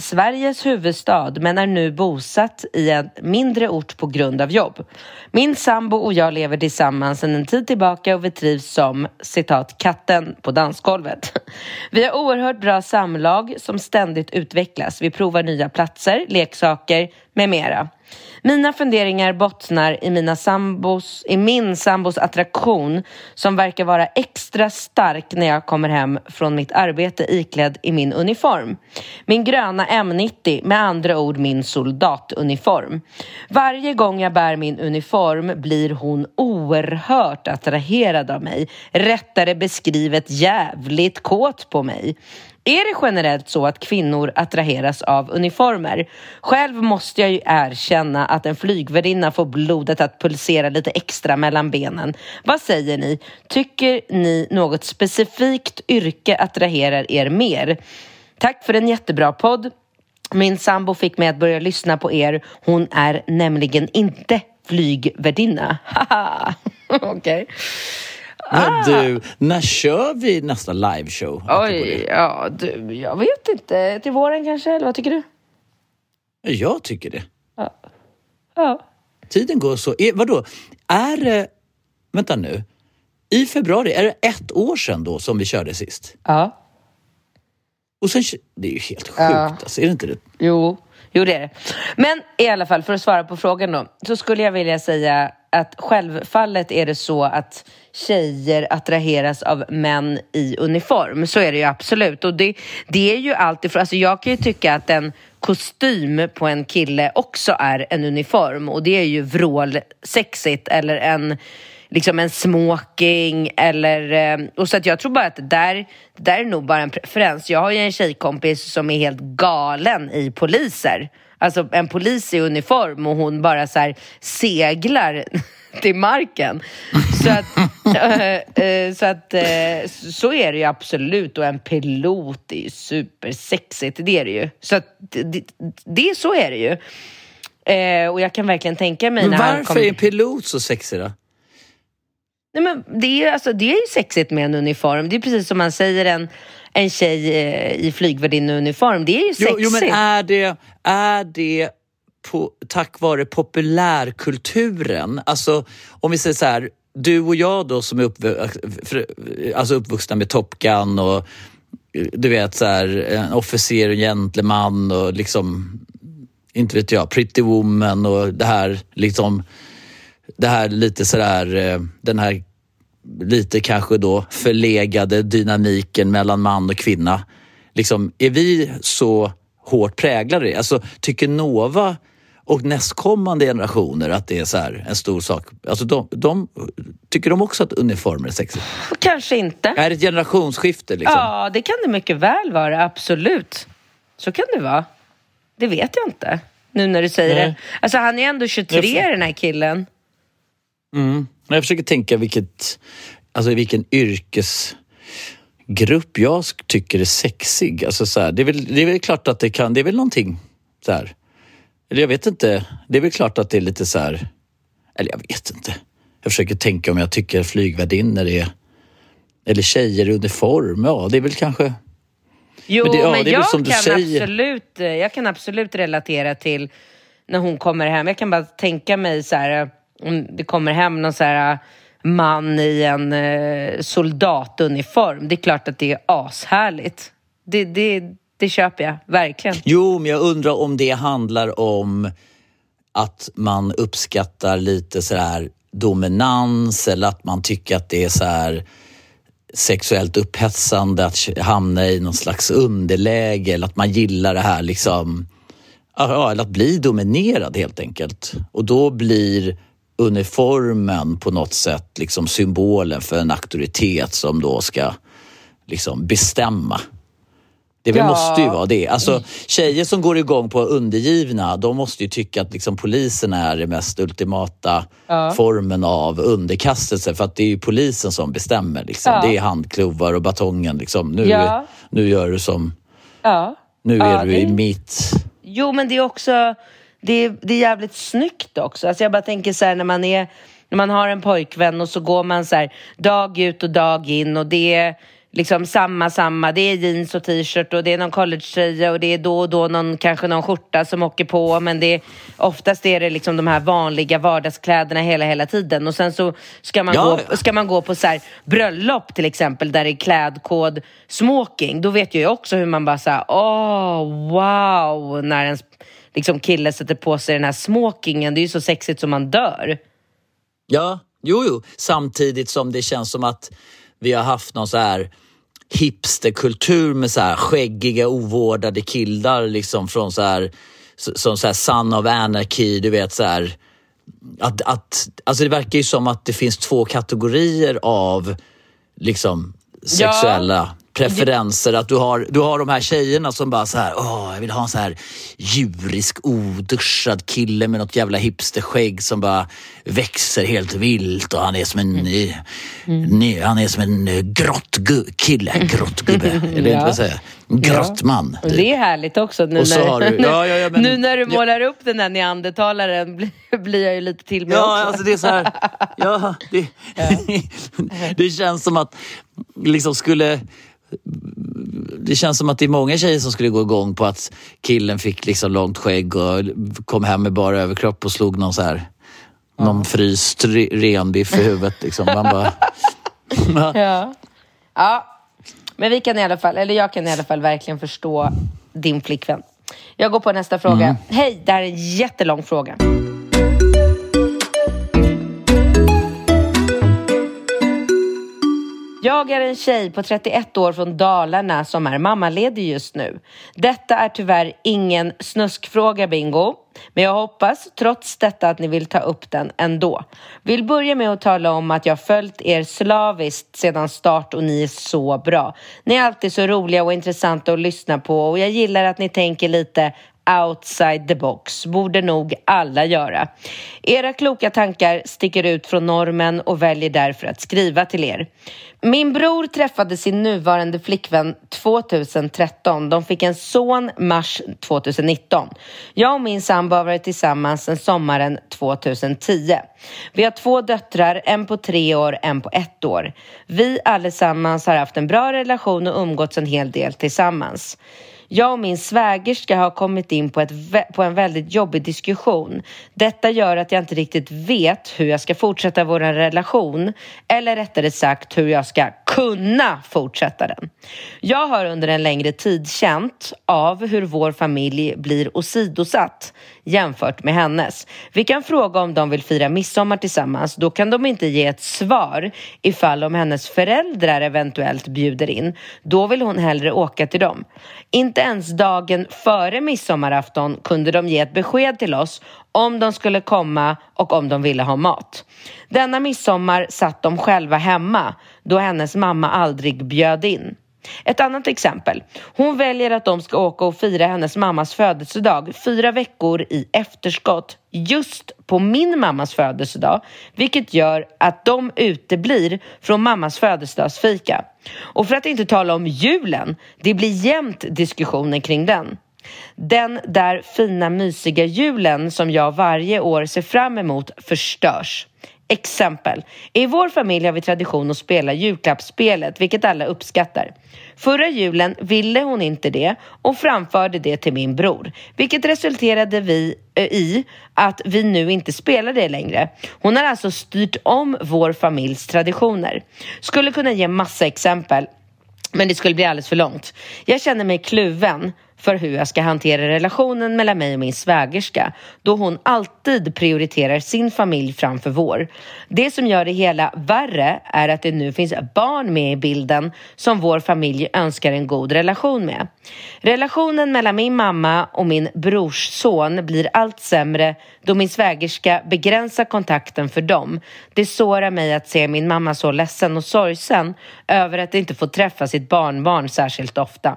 Sveriges huvudstad men är nu bosatt i en mindre ort på grund av jobb. Min sambo och jag lever tillsammans sedan en tid tillbaka och vi trivs som citat katten på dansgolvet. Vi har oerhört bra samlag som ständigt utvecklas. Vi provar nya platser, leksaker med mera. Mina funderingar bottnar i, mina sambos, i min sambos attraktion som verkar vara extra stark när jag kommer hem från mitt arbete iklädd i min uniform. Min gröna M90, med andra ord min soldatuniform. Varje gång jag bär min uniform blir hon oerhört attraherad av mig. Rättare beskrivet jävligt kåt på mig. Är det generellt så att kvinnor attraheras av uniformer? Själv måste jag ju erkänna att en flygvärdinna får blodet att pulsera lite extra mellan benen. Vad säger ni? Tycker ni något specifikt yrke attraherar er mer? Tack för en jättebra podd. Min sambo fick mig att börja lyssna på er. Hon är nämligen inte flygvärdinna. Haha! Okej. Men du, när kör vi nästa liveshow? Oj, ja du, jag vet inte. Till våren kanske, eller vad tycker du? Jag tycker det. Ja. Tiden går så. Är, vadå? Är det... Vänta nu. I februari, är det ett år sedan då som vi körde sist? Ja. Och sen, det är ju helt sjukt Ja. alltså. Är det inte det? Jo, jo det är det. Men i alla fall, för att svara på frågan då, så skulle jag vilja säga att självfallet är det så att tjejer attraheras av män i uniform. Så är det ju absolut. Och det, det är ju alltid, alltså jag kan ju tycka att en kostym på en kille också är en uniform och det är ju vrålsexigt eller en liksom en smoking eller... Eh, och så att jag tror bara att det där, det där är nog bara en preferens. Jag har ju en tjejkompis som är helt galen i poliser. Alltså en polis i uniform och hon bara så här seglar till marken. Så att, eh, eh, så, att eh, så är det ju absolut och en pilot är ju supersexigt, det är det ju. Så att det, det, så är det ju. Och jag kan verkligen tänka mig Men varför kom... är pilot så sexig då? Nej, men det, är, alltså, det är ju sexigt med en uniform. Det är precis som man säger en, en tjej eh, i flygvärdinneuniform. Det är ju sexigt. Jo, jo, men är det, är det på, tack vare populärkulturen? Alltså, om vi säger så här, du och jag då som är uppv alltså uppvuxna med Top Gun och du vet så här, en officer och gentleman och liksom, inte vet jag, Pretty Woman och det här liksom, det här lite sådär, eh, den här lite kanske då förlegade dynamiken mellan man och kvinna. Liksom, är vi så hårt präglade? Alltså, tycker Nova och nästkommande generationer att det är så en stor sak? Alltså, de, de, tycker de också att uniformer är sexigt? Kanske inte. Är det ett generationsskifte? Liksom? Ja, det kan det mycket väl vara. Absolut. Så kan det vara. Det vet jag inte. Nu när du säger Nej. det. Alltså han är ändå 23 Jag får- den här killen. Mm. Men Jag försöker tänka vilket, alltså vilken yrkesgrupp jag tycker är sexig. Alltså så här, det, är väl, det är väl klart att det kan, det är väl någonting så här. Eller jag vet inte, det är väl klart att det är lite så här, eller jag vet inte. Jag försöker tänka om jag tycker flygvärdinnor är, eller tjejer i uniform, ja det är väl kanske Jo, Men men, det- ja, det är väl jag, kan absolut, jag kan absolut relatera till när hon kommer hem. Jag kan bara tänka mig så här, om det kommer hem någon så här äh, man i en äh, soldatuniform. Det är klart att det är ashärligt. Det, det, det köper jag, verkligen. Jo, men jag undrar om det handlar om att man uppskattar lite så här dominans eller att man tycker att det är så här sexuellt upphetsande att hamna i någon slags underläge eller att man gillar det här liksom, ja, eller att bli dominerad helt enkelt. Och då blir uniformen på något sätt liksom symbolen för en auktoritet som då ska liksom bestämma. Det Ja. måste ju vara det. Alltså, tjejer som går igång på undergivna, de måste ju tycka att liksom, polisen är den mest ultimata formen av underkastelse. För att det är ju polisen som bestämmer. Liksom. Ja. Det är handklovar och batongen. Liksom. Nu, Ja. nu gör du som... Ja. Nu Ja, är du i mitt... Jo, men det är också det är, det är jävligt snyggt också. Alltså jag bara tänker så här när man är när man har en pojkvän och så går man så här dag ut och dag in och det är liksom samma, samma. Det är jeans och t-shirt och det är någon collegetröja och det är då och då någon, kanske någon skjorta som åker på. Men det är, oftast är det liksom de här vanliga vardagskläderna hela, hela tiden. Och sen så ska man, Ja, gå, ska man gå på så här bröllop till exempel där det är klädkod smoking. Då vet jag ju också hur man bara så här, åh, wow, när en liksom, kille sätter på sig den här smokingen. Det är ju så sexigt som man dör. Ja, jo, jo. Samtidigt som det känns som att vi har haft någon så här hipsterkultur med så här skäggiga ovårdade killar liksom från så här som så här Son of Anarchy, du vet så här att, att, alltså det verkar ju som att det finns två kategorier av liksom sexuella preferenser. Att du har, du har de här tjejerna som bara så här, åh, jag vill ha en så här djurisk, oduschad kille med något jävla hipsterskägg som bara växer helt vilt och han är som en, ny, ny, han är som en eh, grottgu- kille, grottgubbe. Eller Ja. vad säger? Grottman. Och typ. det är härligt också. Nu, när, du- ja, ja, ja, men- nu när du ja. målar upp den här neandertalaren blir, blir jag ju lite till mig Ja, också. alltså det är så här. Ja, det, det känns som att liksom skulle det känns som att det är många tjejer som skulle gå igång på att killen fick liksom långt skägg och kom hem med bara överkropp och slog någon så här någon fryst re- renbiff i huvudet. Liksom. Man bara, Ja. ja, men vi kan i alla fall, eller jag kan i alla fall verkligen förstå din flickvän. Jag går på nästa fråga. Mm. Hej, det här är en jättelång fråga. Jag är en tjej på 31 år från Dalarna som är mammaledig just nu. Detta är tyvärr ingen snuskfråga, Bingo. Men jag hoppas trots detta att ni vill ta upp den ändå. Vill börja med att tala om att jag följt er slaviskt sedan start och ni är så bra. Ni är alltid så roliga och intressanta att lyssna på och jag gillar att ni tänker lite outside the box, borde nog alla göra. Era kloka tankar sticker ut från normen och väljer därför att skriva till er. Min bror träffade sin nuvarande flickvän 2013. De fick en son mars 2019. Jag och min sambo har varit tillsammans sedan sommaren 2010. Vi har två döttrar, en på tre år, en på ett år. Vi allesammans har haft en bra relation och umgåtts en hel del tillsammans. Jag och min svägerska har kommit in på, ett, på en väldigt jobbig diskussion. Detta gör att jag inte riktigt vet hur jag ska fortsätta vår relation eller rättare sagt hur jag ska kunna fortsätta den. Jag har under en längre tid känt av hur vår familj blir åsidosatt jämfört med hennes. Vi kan fråga om de vill fira midsommar tillsammans. Då kan de inte ge ett svar ifall om hennes föräldrar eventuellt bjuder in. Då vill hon hellre åka till dem. Inte ens dagen före midsommarafton kunde de ge ett besked till oss om de skulle komma och om de ville ha mat. Denna midsommar satt de själva hemma då hennes mamma aldrig bjöd in. Ett annat exempel. Hon väljer att de ska åka och fira hennes mammas födelsedag fyra veckor i efterskott just på min mammas födelsedag vilket gör att de uteblir från mammas födelsedagsfika. Och för att inte tala om julen, det blir jämt diskussioner kring den. Den där fina mysiga julen som jag varje år ser fram emot förstörs. Exempel. I vår familj har vi tradition att spela julklappsspelet, vilket alla uppskattar. Förra julen ville hon inte det och framförde det till min bror, vilket resulterade vi, äh, i att vi nu inte spelar det längre. Hon har alltså styrt om vår familjs traditioner. Skulle kunna ge massa exempel, men det skulle bli alldeles för långt. Jag känner mig kluven för hur jag ska hantera relationen mellan mig och min svägerska då hon alltid prioriterar sin familj framför vår. Det som gör det hela värre är att det nu finns barn med i bilden som vår familj önskar en god relation med. Relationen mellan min mamma och min brors son blir allt sämre då min svägerska begränsar kontakten för dem. Det sårar mig att se min mamma så ledsen och sorgsen över att inte få träffa sitt barnbarn särskilt ofta.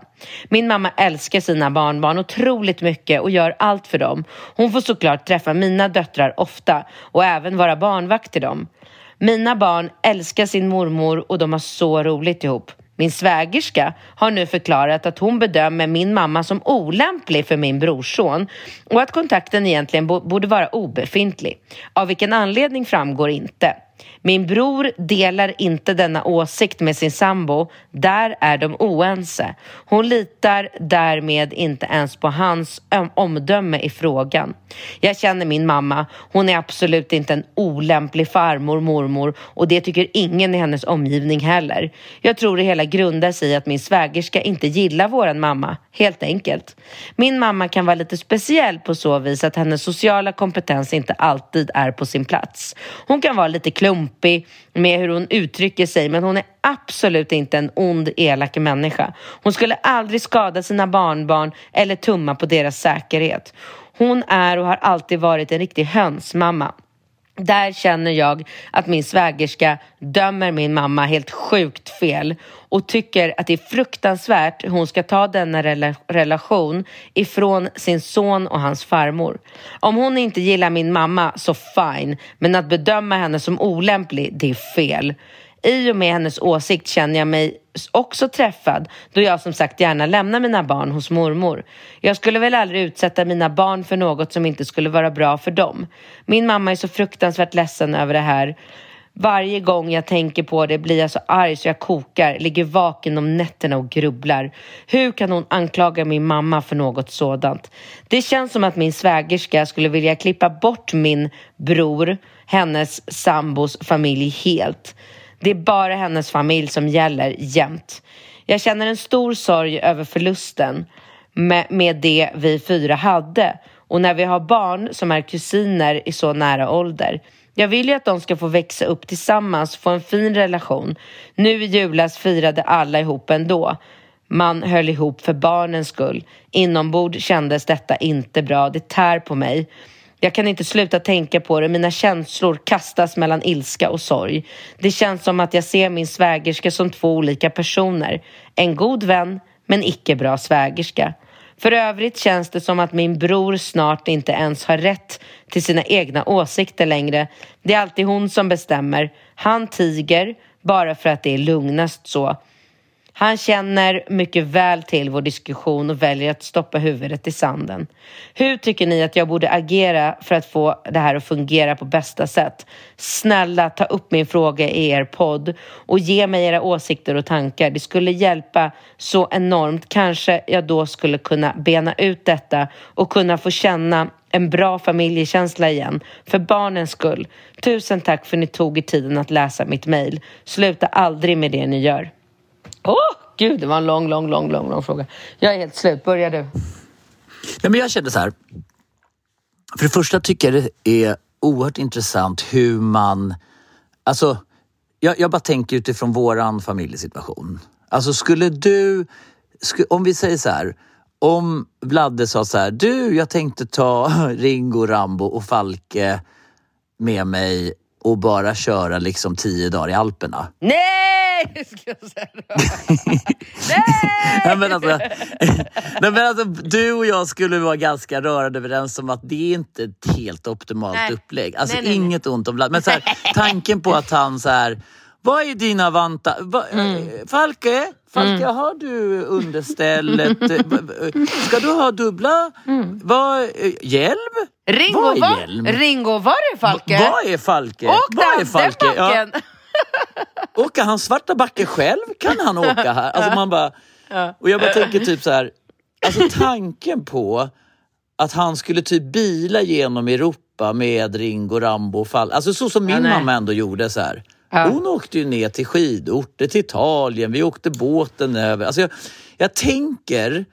Min mamma älskar sina barnbarn otroligt mycket och gör allt för dem. Hon får såklart träffa mina döttrar ofta och även vara barnvakt till dem. Mina barn älskar sin mormor och de har så roligt ihop. Min svägerska har nu förklarat att hon bedömer min mamma som olämplig för min brorson och att kontakten egentligen borde vara obefintlig. Av vilken anledning framgår inte. Min bror delar inte denna åsikt med sin sambo. Där är de oense. Hon litar därmed inte ens på hans omdöme i frågan. Jag känner min mamma. Hon är absolut inte en olämplig farmor, mormor och det tycker ingen i hennes omgivning heller. Jag tror det hela grundar sig i att min svägerska inte gillar våran mamma, helt enkelt. Min mamma kan vara lite speciell på så vis att hennes sociala kompetens inte alltid är på sin plats. Hon kan vara lite klok klumpig med hur hon uttrycker sig men hon är absolut inte en ond, elak människa. Hon skulle aldrig skada sina barnbarn eller tumma på deras säkerhet. Hon är och har alltid varit en riktig hönsmamma. Där känner jag att min svägerska dömer min mamma helt sjukt fel och tycker att det är fruktansvärt hur hon ska ta denna rela relation ifrån sin son och hans farmor. Om hon inte gillar min mamma så fine, men att bedöma henne som olämplig, det är fel. I och med hennes åsikt känner jag mig också träffad då jag som sagt gärna lämnar mina barn hos mormor. Jag skulle väl aldrig utsätta mina barn för något som inte skulle vara bra för dem. Min mamma är så fruktansvärt ledsen över det här. Varje gång jag tänker på det blir jag så arg så jag kokar, ligger vaken om nätterna och grubblar. Hur kan hon anklaga min mamma för något sådant? Det känns som att min svägerska skulle vilja klippa bort min bror, hennes sambos familj helt. Det är bara hennes familj som gäller jämt. Jag känner en stor sorg över förlusten med, med det vi fyra hade och när vi har barn som är kusiner i så nära ålder. Jag vill ju att de ska få växa upp tillsammans, få en fin relation. Nu i julas firade alla ihop ändå. Man höll ihop för barnens skull. Inombord kändes detta inte bra. Det tär på mig. Jag kan inte sluta tänka på det. Mina känslor kastas mellan ilska och sorg. Det känns som att jag ser min svägerska som två olika personer. En god vän, men icke bra svägerska. För övrigt känns det som att min bror snart inte ens har rätt till sina egna åsikter längre. Det är alltid hon som bestämmer. Han tiger bara för att det är lugnast så. Han känner mycket väl till vår diskussion och väljer att stoppa huvudet i sanden. Hur tycker ni att jag borde agera för att få det här att fungera på bästa sätt? Snälla, ta upp min fråga i er podd och ge mig era åsikter och tankar. Det skulle hjälpa så enormt. Kanske jag då skulle kunna bena ut detta och kunna få känna en bra familjekänsla igen. För barnens skull. Tusen tack för att ni tog er tiden att läsa mitt mejl. Sluta aldrig med det ni gör. Åh, oh, gud, det var en lång, lång, lång, lång, lång fråga. Jag är helt slut. Börja du. Nej, men jag kände så här. För det första tycker jag det är oerhört intressant hur man... Alltså, jag, jag bara tänker utifrån våran familjesituation. Alltså skulle du... Skulle, om vi säger så här. Om Vladde sa så här, du jag tänkte ta Ringo, Rambo och Falke med mig och bara köra liksom tio dagar i Alperna. Nej! Nej! men alltså, nej men alltså, du och jag skulle vara ganska rörande överens om att det är inte ett helt optimalt nej. upplägg. Alltså nej, nej, inget ont om Vlad. Men så här, tanken på att han så här, vad är dina vanta... Va, mm. Falke, Falke mm. har du understället? Ska du ha dubbla? Mm. Vad, hjälm? Ringo, vad är hjälm? Ringo, var är Falke? Va, vad är Falke? Åk vad är Falke? Ja. Åker han svarta backe själv? Kan han åka här? Alltså man bara... Och jag bara tänker typ så här, alltså tanken på att han skulle typ bila genom Europa med Ringo, Rambo och Falke. Alltså så som min ja, mamma ändå gjorde så här. Ja. Hon åkte ju ner till skidorter, till Italien, vi åkte båten över. Alltså jag, jag tänker,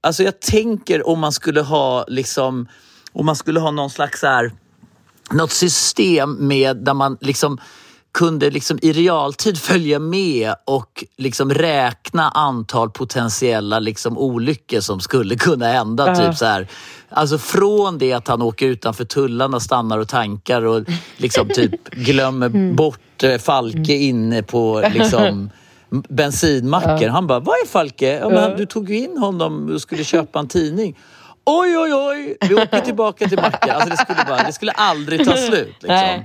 alltså jag tänker om man skulle ha liksom, om man skulle ha någon slags så här, något system med där man liksom kunde liksom i realtid följa med och liksom räkna antal potentiella liksom olyckor som skulle kunna hända. Uh typ så här. Alltså från det att han åker utanför tullarna, stannar och tankar och liksom typ glömmer mm. bort eh, Falke mm. inne på liksom bensinmacken. Han bara, vad är Falke? Ja, men, du tog ju in honom och skulle köpa en tidning. Oj, oj, oj! Vi åker tillbaka till macken. Alltså, det, skulle bara, det skulle aldrig ta slut. Liksom.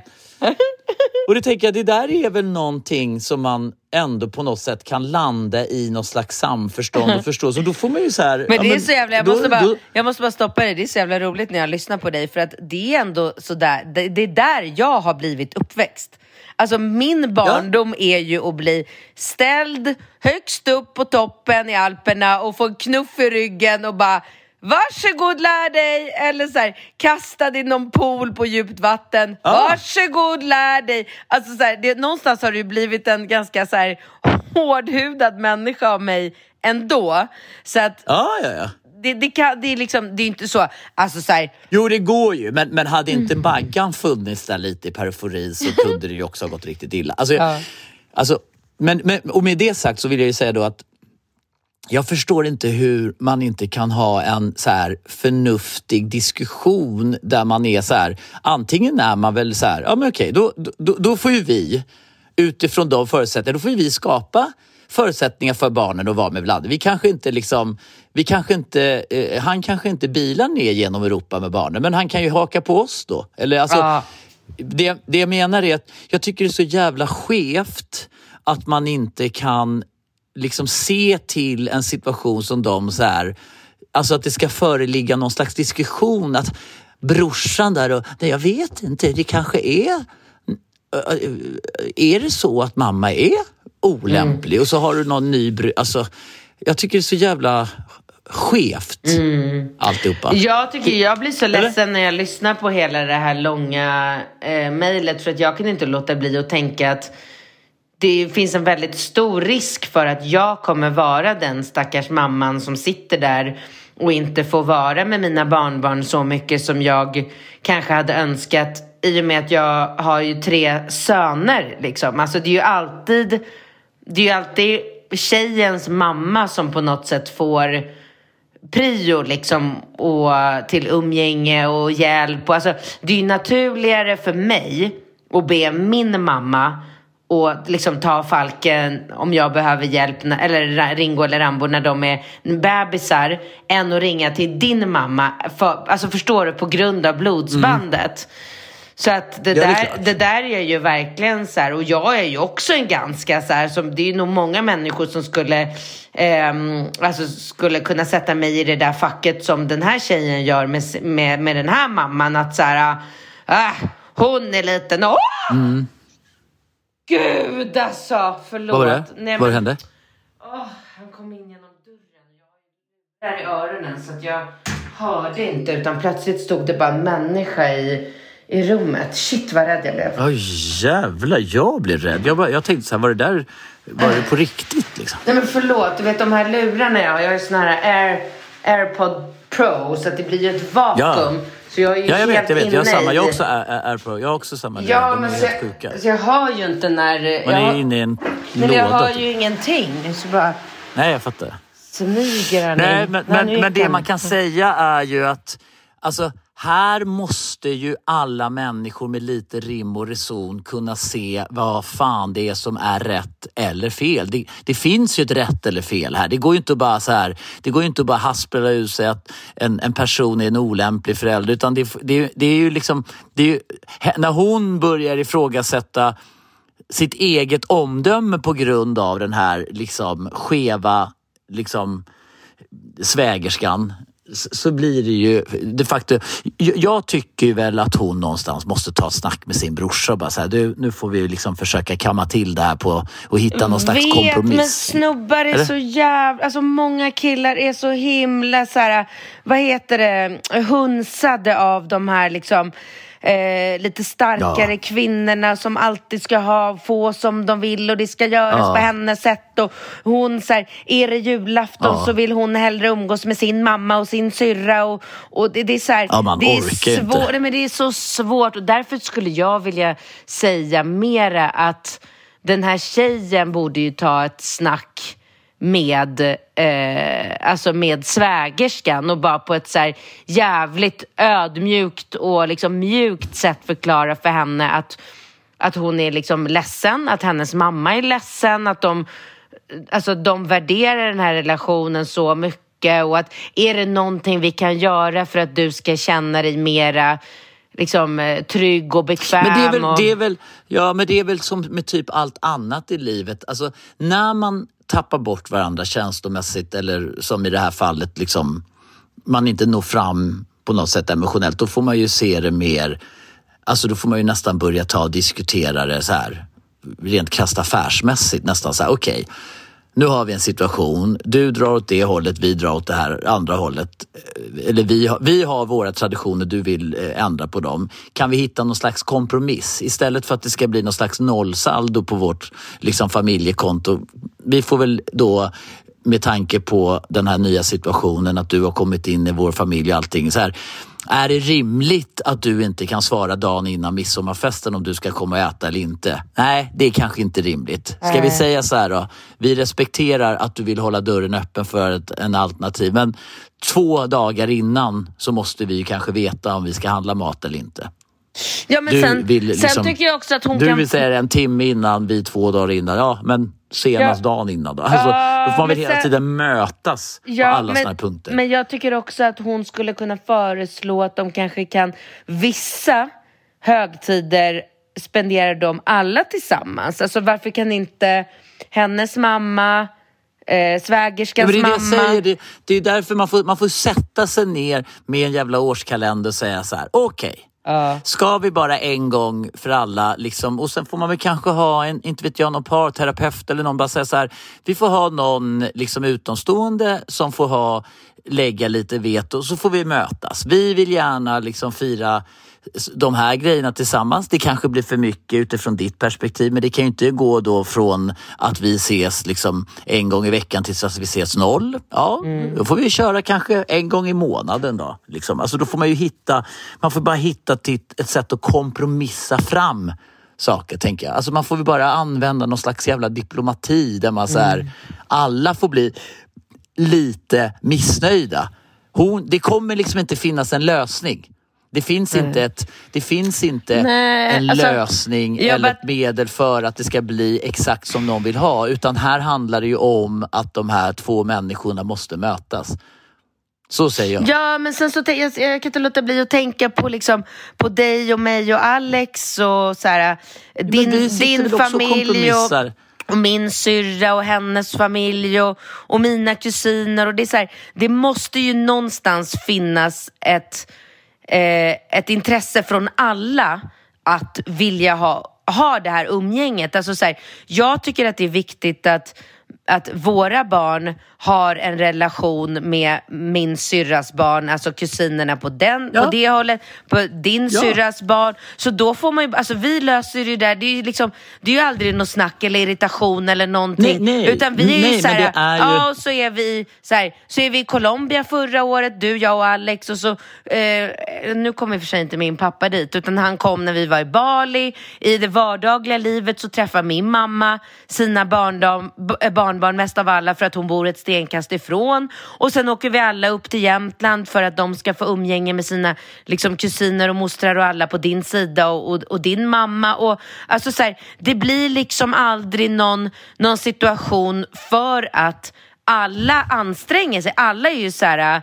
Och det tänker jag, det där är väl någonting som man ändå på något sätt kan landa i något slags samförstånd och förståelse. Och då får man ju så här... Men det ja, är så jävla, jag, då, måste bara, då... jag måste bara stoppa dig, det är så jävla roligt när jag lyssnar på dig för att det är ändå sådär, det, det är där jag har blivit uppväxt. Alltså min barndom ja. är ju att bli ställd högst upp på toppen i Alperna och få en knuff i ryggen och bara Varsågod lär dig! Eller så här, kasta dig i någon pool på djupt vatten. Ah. Varsågod lär dig! Alltså så här, det, någonstans har ju blivit en ganska så här, hårdhudad människa av mig ändå. Så att... Ah, ja, ja. Det, det, kan, det, är liksom, det är inte så, alltså så här... Jo det går ju, men, men hade inte mm. Baggan funnits där lite i periferin så kunde det ju också ha gått riktigt illa. Alltså, ja. alltså, men, men, och med det sagt så vill jag ju säga då att jag förstår inte hur man inte kan ha en så här förnuftig diskussion där man är så här, antingen är man väl så här, ja men okej, då, då, då får ju vi utifrån de förutsättningarna, då får ju vi skapa förutsättningar för barnen att vara med Vladde. Vi kanske inte liksom, vi kanske inte, eh, han kanske inte bilar ner genom Europa med barnen, men han kan ju haka på oss då. Eller alltså, ah. det, det jag menar är att jag tycker det är så jävla skevt att man inte kan liksom se till en situation som de så här, alltså att det ska föreligga någon slags diskussion att brorsan där och, nej jag vet inte, det kanske är är det så att mamma är olämplig mm. och så har du någon ny alltså jag tycker det är så jävla skevt mm. alltihopa. Jag, tycker, jag blir så ledsen när jag lyssnar på hela det här långa eh, mejlet för att jag kan inte låta bli att tänka att det finns en väldigt stor risk för att jag kommer vara den stackars mamman som sitter där och inte får vara med mina barnbarn så mycket som jag kanske hade önskat i och med att jag har ju tre söner liksom. Alltså det är ju alltid, det är ju alltid tjejens mamma som på något sätt får prio liksom och till umgänge och hjälp. Alltså, det är ju naturligare för mig att be min mamma och liksom ta Falken om jag behöver hjälp, eller Ringo eller Rambo när de är bebisar, än att ringa till din mamma. För, alltså förstår du, på grund av blodsbandet. Så att det, Ja, det är där, det där är ju verkligen så här, och jag är ju också en ganska så här, som, det är nog många människor som skulle, ehm, alltså skulle kunna sätta mig i det där facket som den här tjejen gör med, med, med den här mamman. Att så här, ah, hon är liten, åh! Gud alltså, förlåt. Vad var det? Nej, Vad men- hände? Åh, han kom in genom dörren. Jag där i öronen så att jag hörde inte utan plötsligt stod det bara en människa i, i rummet. Shit vad rädd jag blev. Oj jävlar, jag blev rädd. Jag, bara, jag tänkte så här, var det där var det på riktigt liksom? Nej men förlåt, du vet de här lurarna jag har, jag har ju såna här Air, AirPod Pro så att det blir ju ett vakuum. Så jag är ju Ja, jag helt vet, jag vet. Jag har samma. Jag har också Air- Air- AirPro. Jag har också samma. Ja, de är men så, helt sjuka. så jag hör ju inte när... Man jag, är inne i en Nej, men jag låda. hör typ. ju ingenting. Så bara Nej, jag fattar. smyger han Nej, in. men, men, men det man kan säga är ju att alltså, här måste ju alla människor med lite rim och reson kunna se vad fan det är som är rätt eller fel. Det, det finns ju ett rätt eller fel här. Det går ju inte att bara så här, det går ju inte att bara haspla ut sig att en, en person är en olämplig förälder utan det, det, det är ju liksom, det är ju, när hon börjar ifrågasätta sitt eget omdöme på grund av den här liksom skeva liksom svägerskan så blir det ju de facto... Jag tycker väl att hon någonstans måste ta ett snack med sin brorsa och bara säga du, nu får vi liksom försöka kamma till det här på och hitta någon slags vet, kompromiss. men snubbar är Eller? så jävla... Alltså många killar är så himla så här, vad heter det, hunsade av de här liksom Eh, lite starkare Ja. kvinnorna som alltid ska ha, få som de vill och det ska göras Ja. på hennes sätt. Och hon så här, är det julafton Ja. så vill hon hellre umgås med sin mamma och sin syrra. Och, och det, det är så här, Ja, man det är svårt, nej, men det är så svårt och därför skulle jag vilja säga mera att den här tjejen borde ju ta ett snack med, eh, alltså med svägerskan och bara på ett så här jävligt ödmjukt och liksom mjukt sätt förklara för henne att, att hon är liksom ledsen, att hennes mamma är ledsen, att de, alltså de värderar den här relationen så mycket och att är det någonting vi kan göra för att du ska känna dig mera liksom eh, trygg och bekväm. Men det är, väl, och... det, är väl, ja, men det är väl som med typ allt annat i livet. Alltså, när man tappar bort varandra känslomässigt eller som i det här fallet, liksom, man inte når fram på något sätt emotionellt, då får man ju se det mer Alltså då får man ju nästan börja ta och diskutera det så här rent krasst affärsmässigt nästan så här, okej nu har vi en situation, du drar åt det hållet, vi drar åt det här andra hållet. Eh, eller vi har, vi har våra traditioner, du vill eh, ändra på dem. Kan vi hitta någon slags kompromiss istället för att det ska bli någon slags nollsaldo på vårt liksom, familjekonto? Vi får väl då med tanke på den här nya situationen, att du har kommit in i vår familj och allting. Så här, är det rimligt att du inte kan svara dagen innan midsommarfesten om du ska komma och äta eller inte? Nej, det är kanske inte rimligt. Ska vi säga så här då? Vi respekterar att du vill hålla dörren öppen för ett, en alternativ, men två dagar innan så måste vi kanske veta om vi ska handla mat eller inte. Ja, men Du sen, vill liksom- sen tycker jag också att hon Du kan... vill säga en timme innan, vi två dagar innan. Ja, men senast dagen innan då. Alltså, Ja, då får man väl hela sen- tiden mötas på alla såna här punkter. Men jag tycker också att hon skulle kunna föreslå att de kanske kan vissa högtider spendera dem alla tillsammans. Alltså varför kan inte hennes mamma, eh, Ja, svägerskans men det är det mamma... jag säger. Det, det är därför man får, man får sätta sig ner med en jävla årskalender och säga så här, okej. Ska vi bara en gång för alla, liksom, och sen får man väl kanske ha en, inte vet jag, någon parterapeut eller någon bara säga så här, vi får ha någon liksom utomstående som får ha, lägga lite veto, så får vi mötas. Vi vill gärna liksom fira de här grejerna tillsammans. Det kanske blir för mycket utifrån ditt perspektiv men det kan ju inte gå då från att vi ses liksom en gång i veckan tills att vi ses noll. Ja, då får vi köra kanske en gång i månaden då. Liksom. Alltså då får man ju hitta, man får bara hitta ett- sätt att kompromissa fram saker tänker jag. Alltså man får väl bara använda någon slags jävla diplomati där man så här, alla får bli lite missnöjda. Hon, det kommer liksom inte finnas en lösning. Det finns inte, ett, det finns inte Nej, en alltså, lösning eller bara- ett medel för att det ska bli exakt som någon vill ha. Utan här handlar det ju om att de här två människorna måste mötas. Så säger jag. Ja, men sen så jag, jag kan inte låta bli att tänka på, liksom, på dig och mig och Alex och så här, din, Men vi din familj och, kompromissar. och och min syrra och hennes familj och, och mina kusiner. Och det, är så här, det måste ju någonstans finnas ett, eh, ett intresse från alla att vilja ha, ha det här umgänget. Alltså så här, jag tycker att det är viktigt att att våra barn har en relation med min syrras barn, alltså kusinerna på, den, Ja. på det hållet, på din Ja. syrras barn. Så då får man ju, alltså vi löser ju det där, det är ju liksom, det är ju aldrig något snack eller irritation eller någonting. Nej, nej. Utan vi är Nej, ju såhär, ju- ja och så är vi så här, så är vi i Colombia förra året, du, jag och Alex och så, eh, nu kommer i och för sig inte min pappa dit, utan han kom när vi var i Bali. I det vardagliga livet så träffar min mamma sina barndom, eh, barnbarn mest av alla för att hon bor ett stenkast ifrån. Och sen åker vi alla upp till Jämtland för att de ska få umgänge med sina liksom, kusiner och mostrar och alla på din sida och, och, och din mamma. Och, alltså, så här, det blir liksom aldrig någon, någon situation för att alla anstränger sig. Alla är ju så här...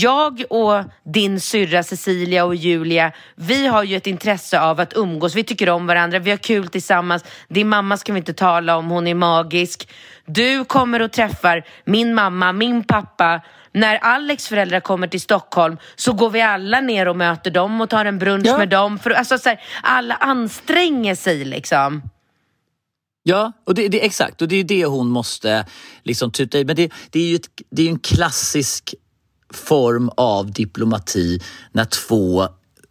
Jag och din syrra Cecilia och Julia, vi har ju ett intresse av att umgås. Vi tycker om varandra, vi har kul tillsammans. Din mamma ska vi inte tala om, hon är magisk. Du kommer och träffar min mamma, min pappa. När Alex föräldrar kommer till Stockholm så går vi alla ner och möter dem och tar en brunch Ja. med dem. För, alltså, så här, alla anstränger sig liksom. Ja, och det, det, exakt. Och det är det hon måste liksom tuta i. Men det, det är ju ett, det är en klassisk form av diplomati när två,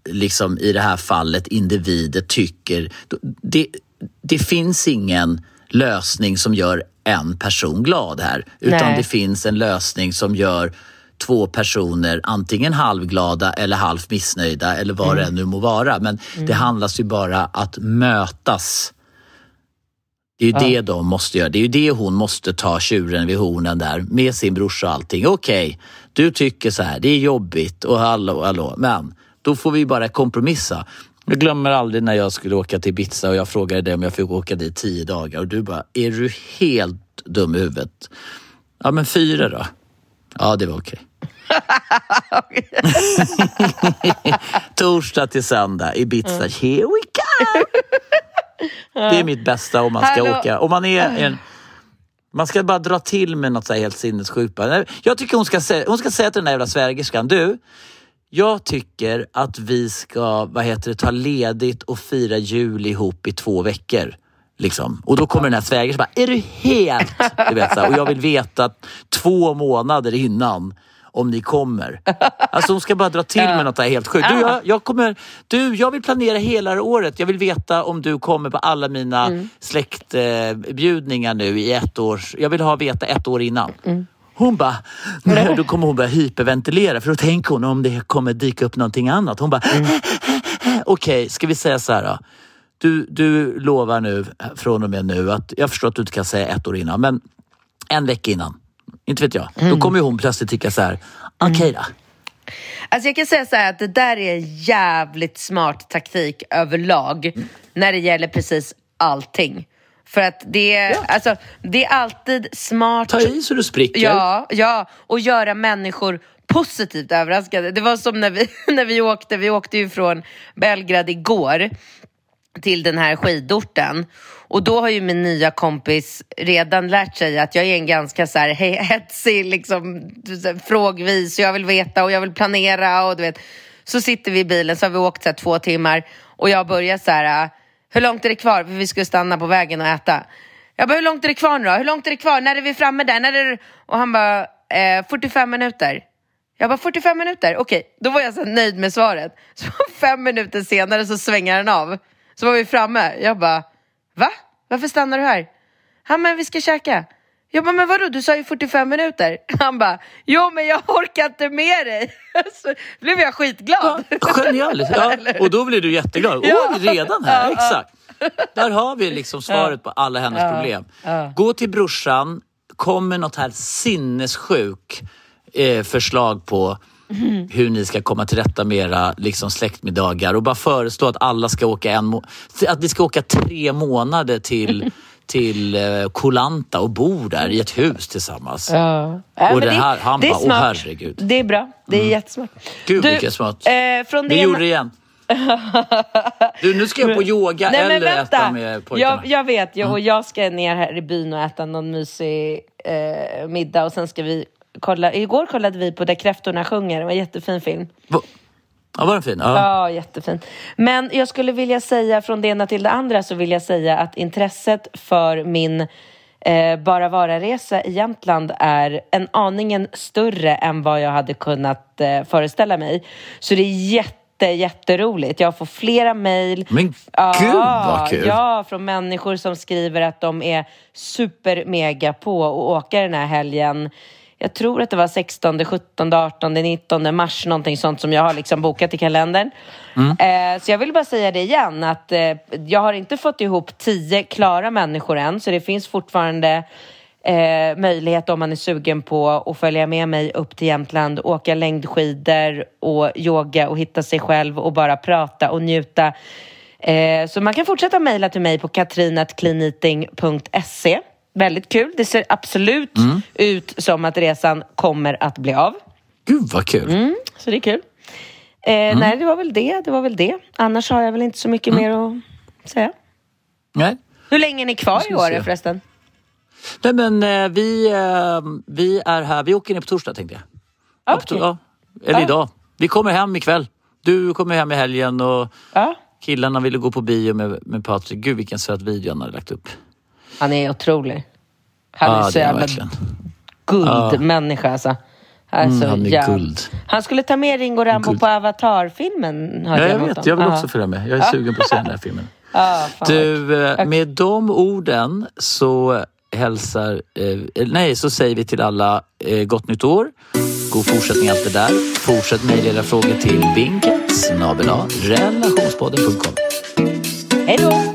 liksom i det här fallet, individer tycker... Det, det finns ingen lösning som gör en person glad här. Utan Nej. det finns en lösning som gör två personer antingen halvglada eller halvt missnöjda eller vad det än nu må vara. Men det handlas ju bara att mötas. Det är ju det de måste göra. Det är ju det hon måste ta tjuren vid hornen där med sin brorsa och allting. Okej, du tycker så här, det är jobbigt och hallå, hallå, men då får vi bara kompromissa. Jag glömmer aldrig när jag skulle åka till Ibiza och jag frågade dig om jag fick åka dit tio dagar och du bara, är du helt dum i huvudet? Ja, men fyra då? Ja, det var okej. Torsdag till söndag, Ibiza, here we go! Det är mitt bästa om man ska Hallå. åka. Om man är en... Man ska bara dra till med något så här helt sinnessjukt. Jag tycker hon ska, säga, hon ska säga till den där jävla svägerskan, du, jag tycker att vi ska vad heter det, ta ledigt och fira jul ihop i två veckor. Liksom. Och då kommer den här svägerskan bara, är du helt... Du vet, så här, och jag vill veta två månader innan om ni kommer. Alltså hon ska bara dra till med något där helt sjukt. Du jag, jag, kommer, du, jag vill planera hela året. Jag vill veta om du kommer på alla mina släktbjudningar nu i ett års... Jag vill ha veta ett år innan. Hon bara, då kommer hon börja hyperventilera för då tänker hon om det kommer dyka upp någonting annat. Hon bara, okej, ska vi säga så här då? Du, du lovar nu från och med nu att, jag förstår att du inte kan säga ett år innan, men en vecka innan, inte vet jag. Då kommer hon plötsligt tycka så här, okej då. Alltså jag kan säga så här att det där är jävligt smart taktik överlag när det gäller precis allting. För att det är, alltså, det är alltid smart Ta i så du spricker. Ja, ja, och göra människor positivt överraskade. Det var som när vi, när vi åkte, vi åkte ju från Belgrad igår till den här skidorten. Och då har ju min nya kompis redan lärt sig att jag är en ganska så här hetsig, liksom, frågvis. Jag vill veta och jag vill planera och du vet. Så sitter vi i bilen, så har vi åkt så här, två timmar och jag börjar så här, ah, hur långt är det kvar? För vi skulle stanna på vägen och äta. Jag bara, hur långt är det kvar nu då? Hur långt är det kvar? När är vi framme där? När är det... Och han bara, eh, 45 minuter. Jag bara 45 minuter, okej. Då var jag så nöjd med svaret. Så fem minuter senare så svänger han av. Så var vi framme. Jag bara, va? Varför stannar du här? Han men vi ska käka. Jag bara, men vadå, du sa ju 45 minuter. Han bara, jo men jag orkar inte med dig. Så blev jag skitglad. Genialiskt! Ja, och då blir du jätteglad. Ja. Oj, redan här, exakt. Där har vi liksom svaret på alla hennes problem. Gå till brorsan, kom med något här sinnessjuk eh, förslag på hur ni ska komma till rätta med era liksom, släktmiddagar och bara föreslå att alla ska åka en att ni ska åka tre månader till, till eh, Kolanta och bo där i ett hus tillsammans. Ja. Ja, Och men den här- han det bara, åh, herregud. Det är bra. Det är jättesmart. Gud Du, vilket smart. Eh, från Vi det gjorde det igen. Du, nu ska jag på yoga Nej, men eller vänta. äta med pojkarna. Mm. Jag, jag vet, jag, och jag ska ner här i byn och äta någon mysig eh, middag och sen ska vi kolla. Igår kollade vi på Där kräftorna sjunger, det var en jättefin film. Va- Ja, var den fin? Ja. Ja, jättefin. Men jag skulle vilja säga från det ena till det andra så vill jag säga att intresset för min eh, Bara Vara-resa i Jämtland är en aningen större än vad jag hade kunnat eh, föreställa mig. Så det är jätte, jätteroligt. Jag får flera mejl. Men gud vad kul! Ja, från människor som skriver att de är super mega på att åka den här helgen. Jag tror att det var 16, 17, 18, 19 mars, någonting sånt som jag har liksom bokat i kalendern. Eh, så jag vill bara säga det igen, att eh, jag har inte fått ihop tio klara människor än, så det finns fortfarande eh, möjlighet om man är sugen på att följa med mig upp till Jämtland, åka längdskidor och yoga och hitta sig själv och bara prata och njuta. Eh, så man kan fortsätta mejla till mig på katrinatcleaneating.se. Väldigt kul. Det ser absolut ut som att resan kommer att bli av. Gud vad kul! Mm, så det är kul. Eh, Nej, det var väl det. Det var väl det. Annars har jag väl inte så mycket mer att säga. Nej. Hur länge är ni kvar i se. förresten? Nej men eh, vi, eh, vi är här, vi åker ner på torsdag tänkte jag. Okej. to- ja, eller Ja. idag. Vi kommer hem ikväll. Du kommer hem i helgen och Ja. killarna ville gå på bio med, med Patrik. Gud vilken söt video han hade lagt upp. Han är otrolig. Han är Ja, så jävla guldmänniska alltså. Han är, så Mm, han är jävla- guld. Han skulle ta med Ringo Rambo Guld. på Avatar-filmen. Ja, jag något vet. om. Jag vill Ja. också följa med. Jag är sugen på att se den här filmen. Ja, vad Du, eh, med de orden så hälsar, eh, nej, så säger vi till alla eh, gott nytt år. God fortsättning allt det där. Fortsätt mejla era frågor till binket snabel relationspodden.com. Hej då!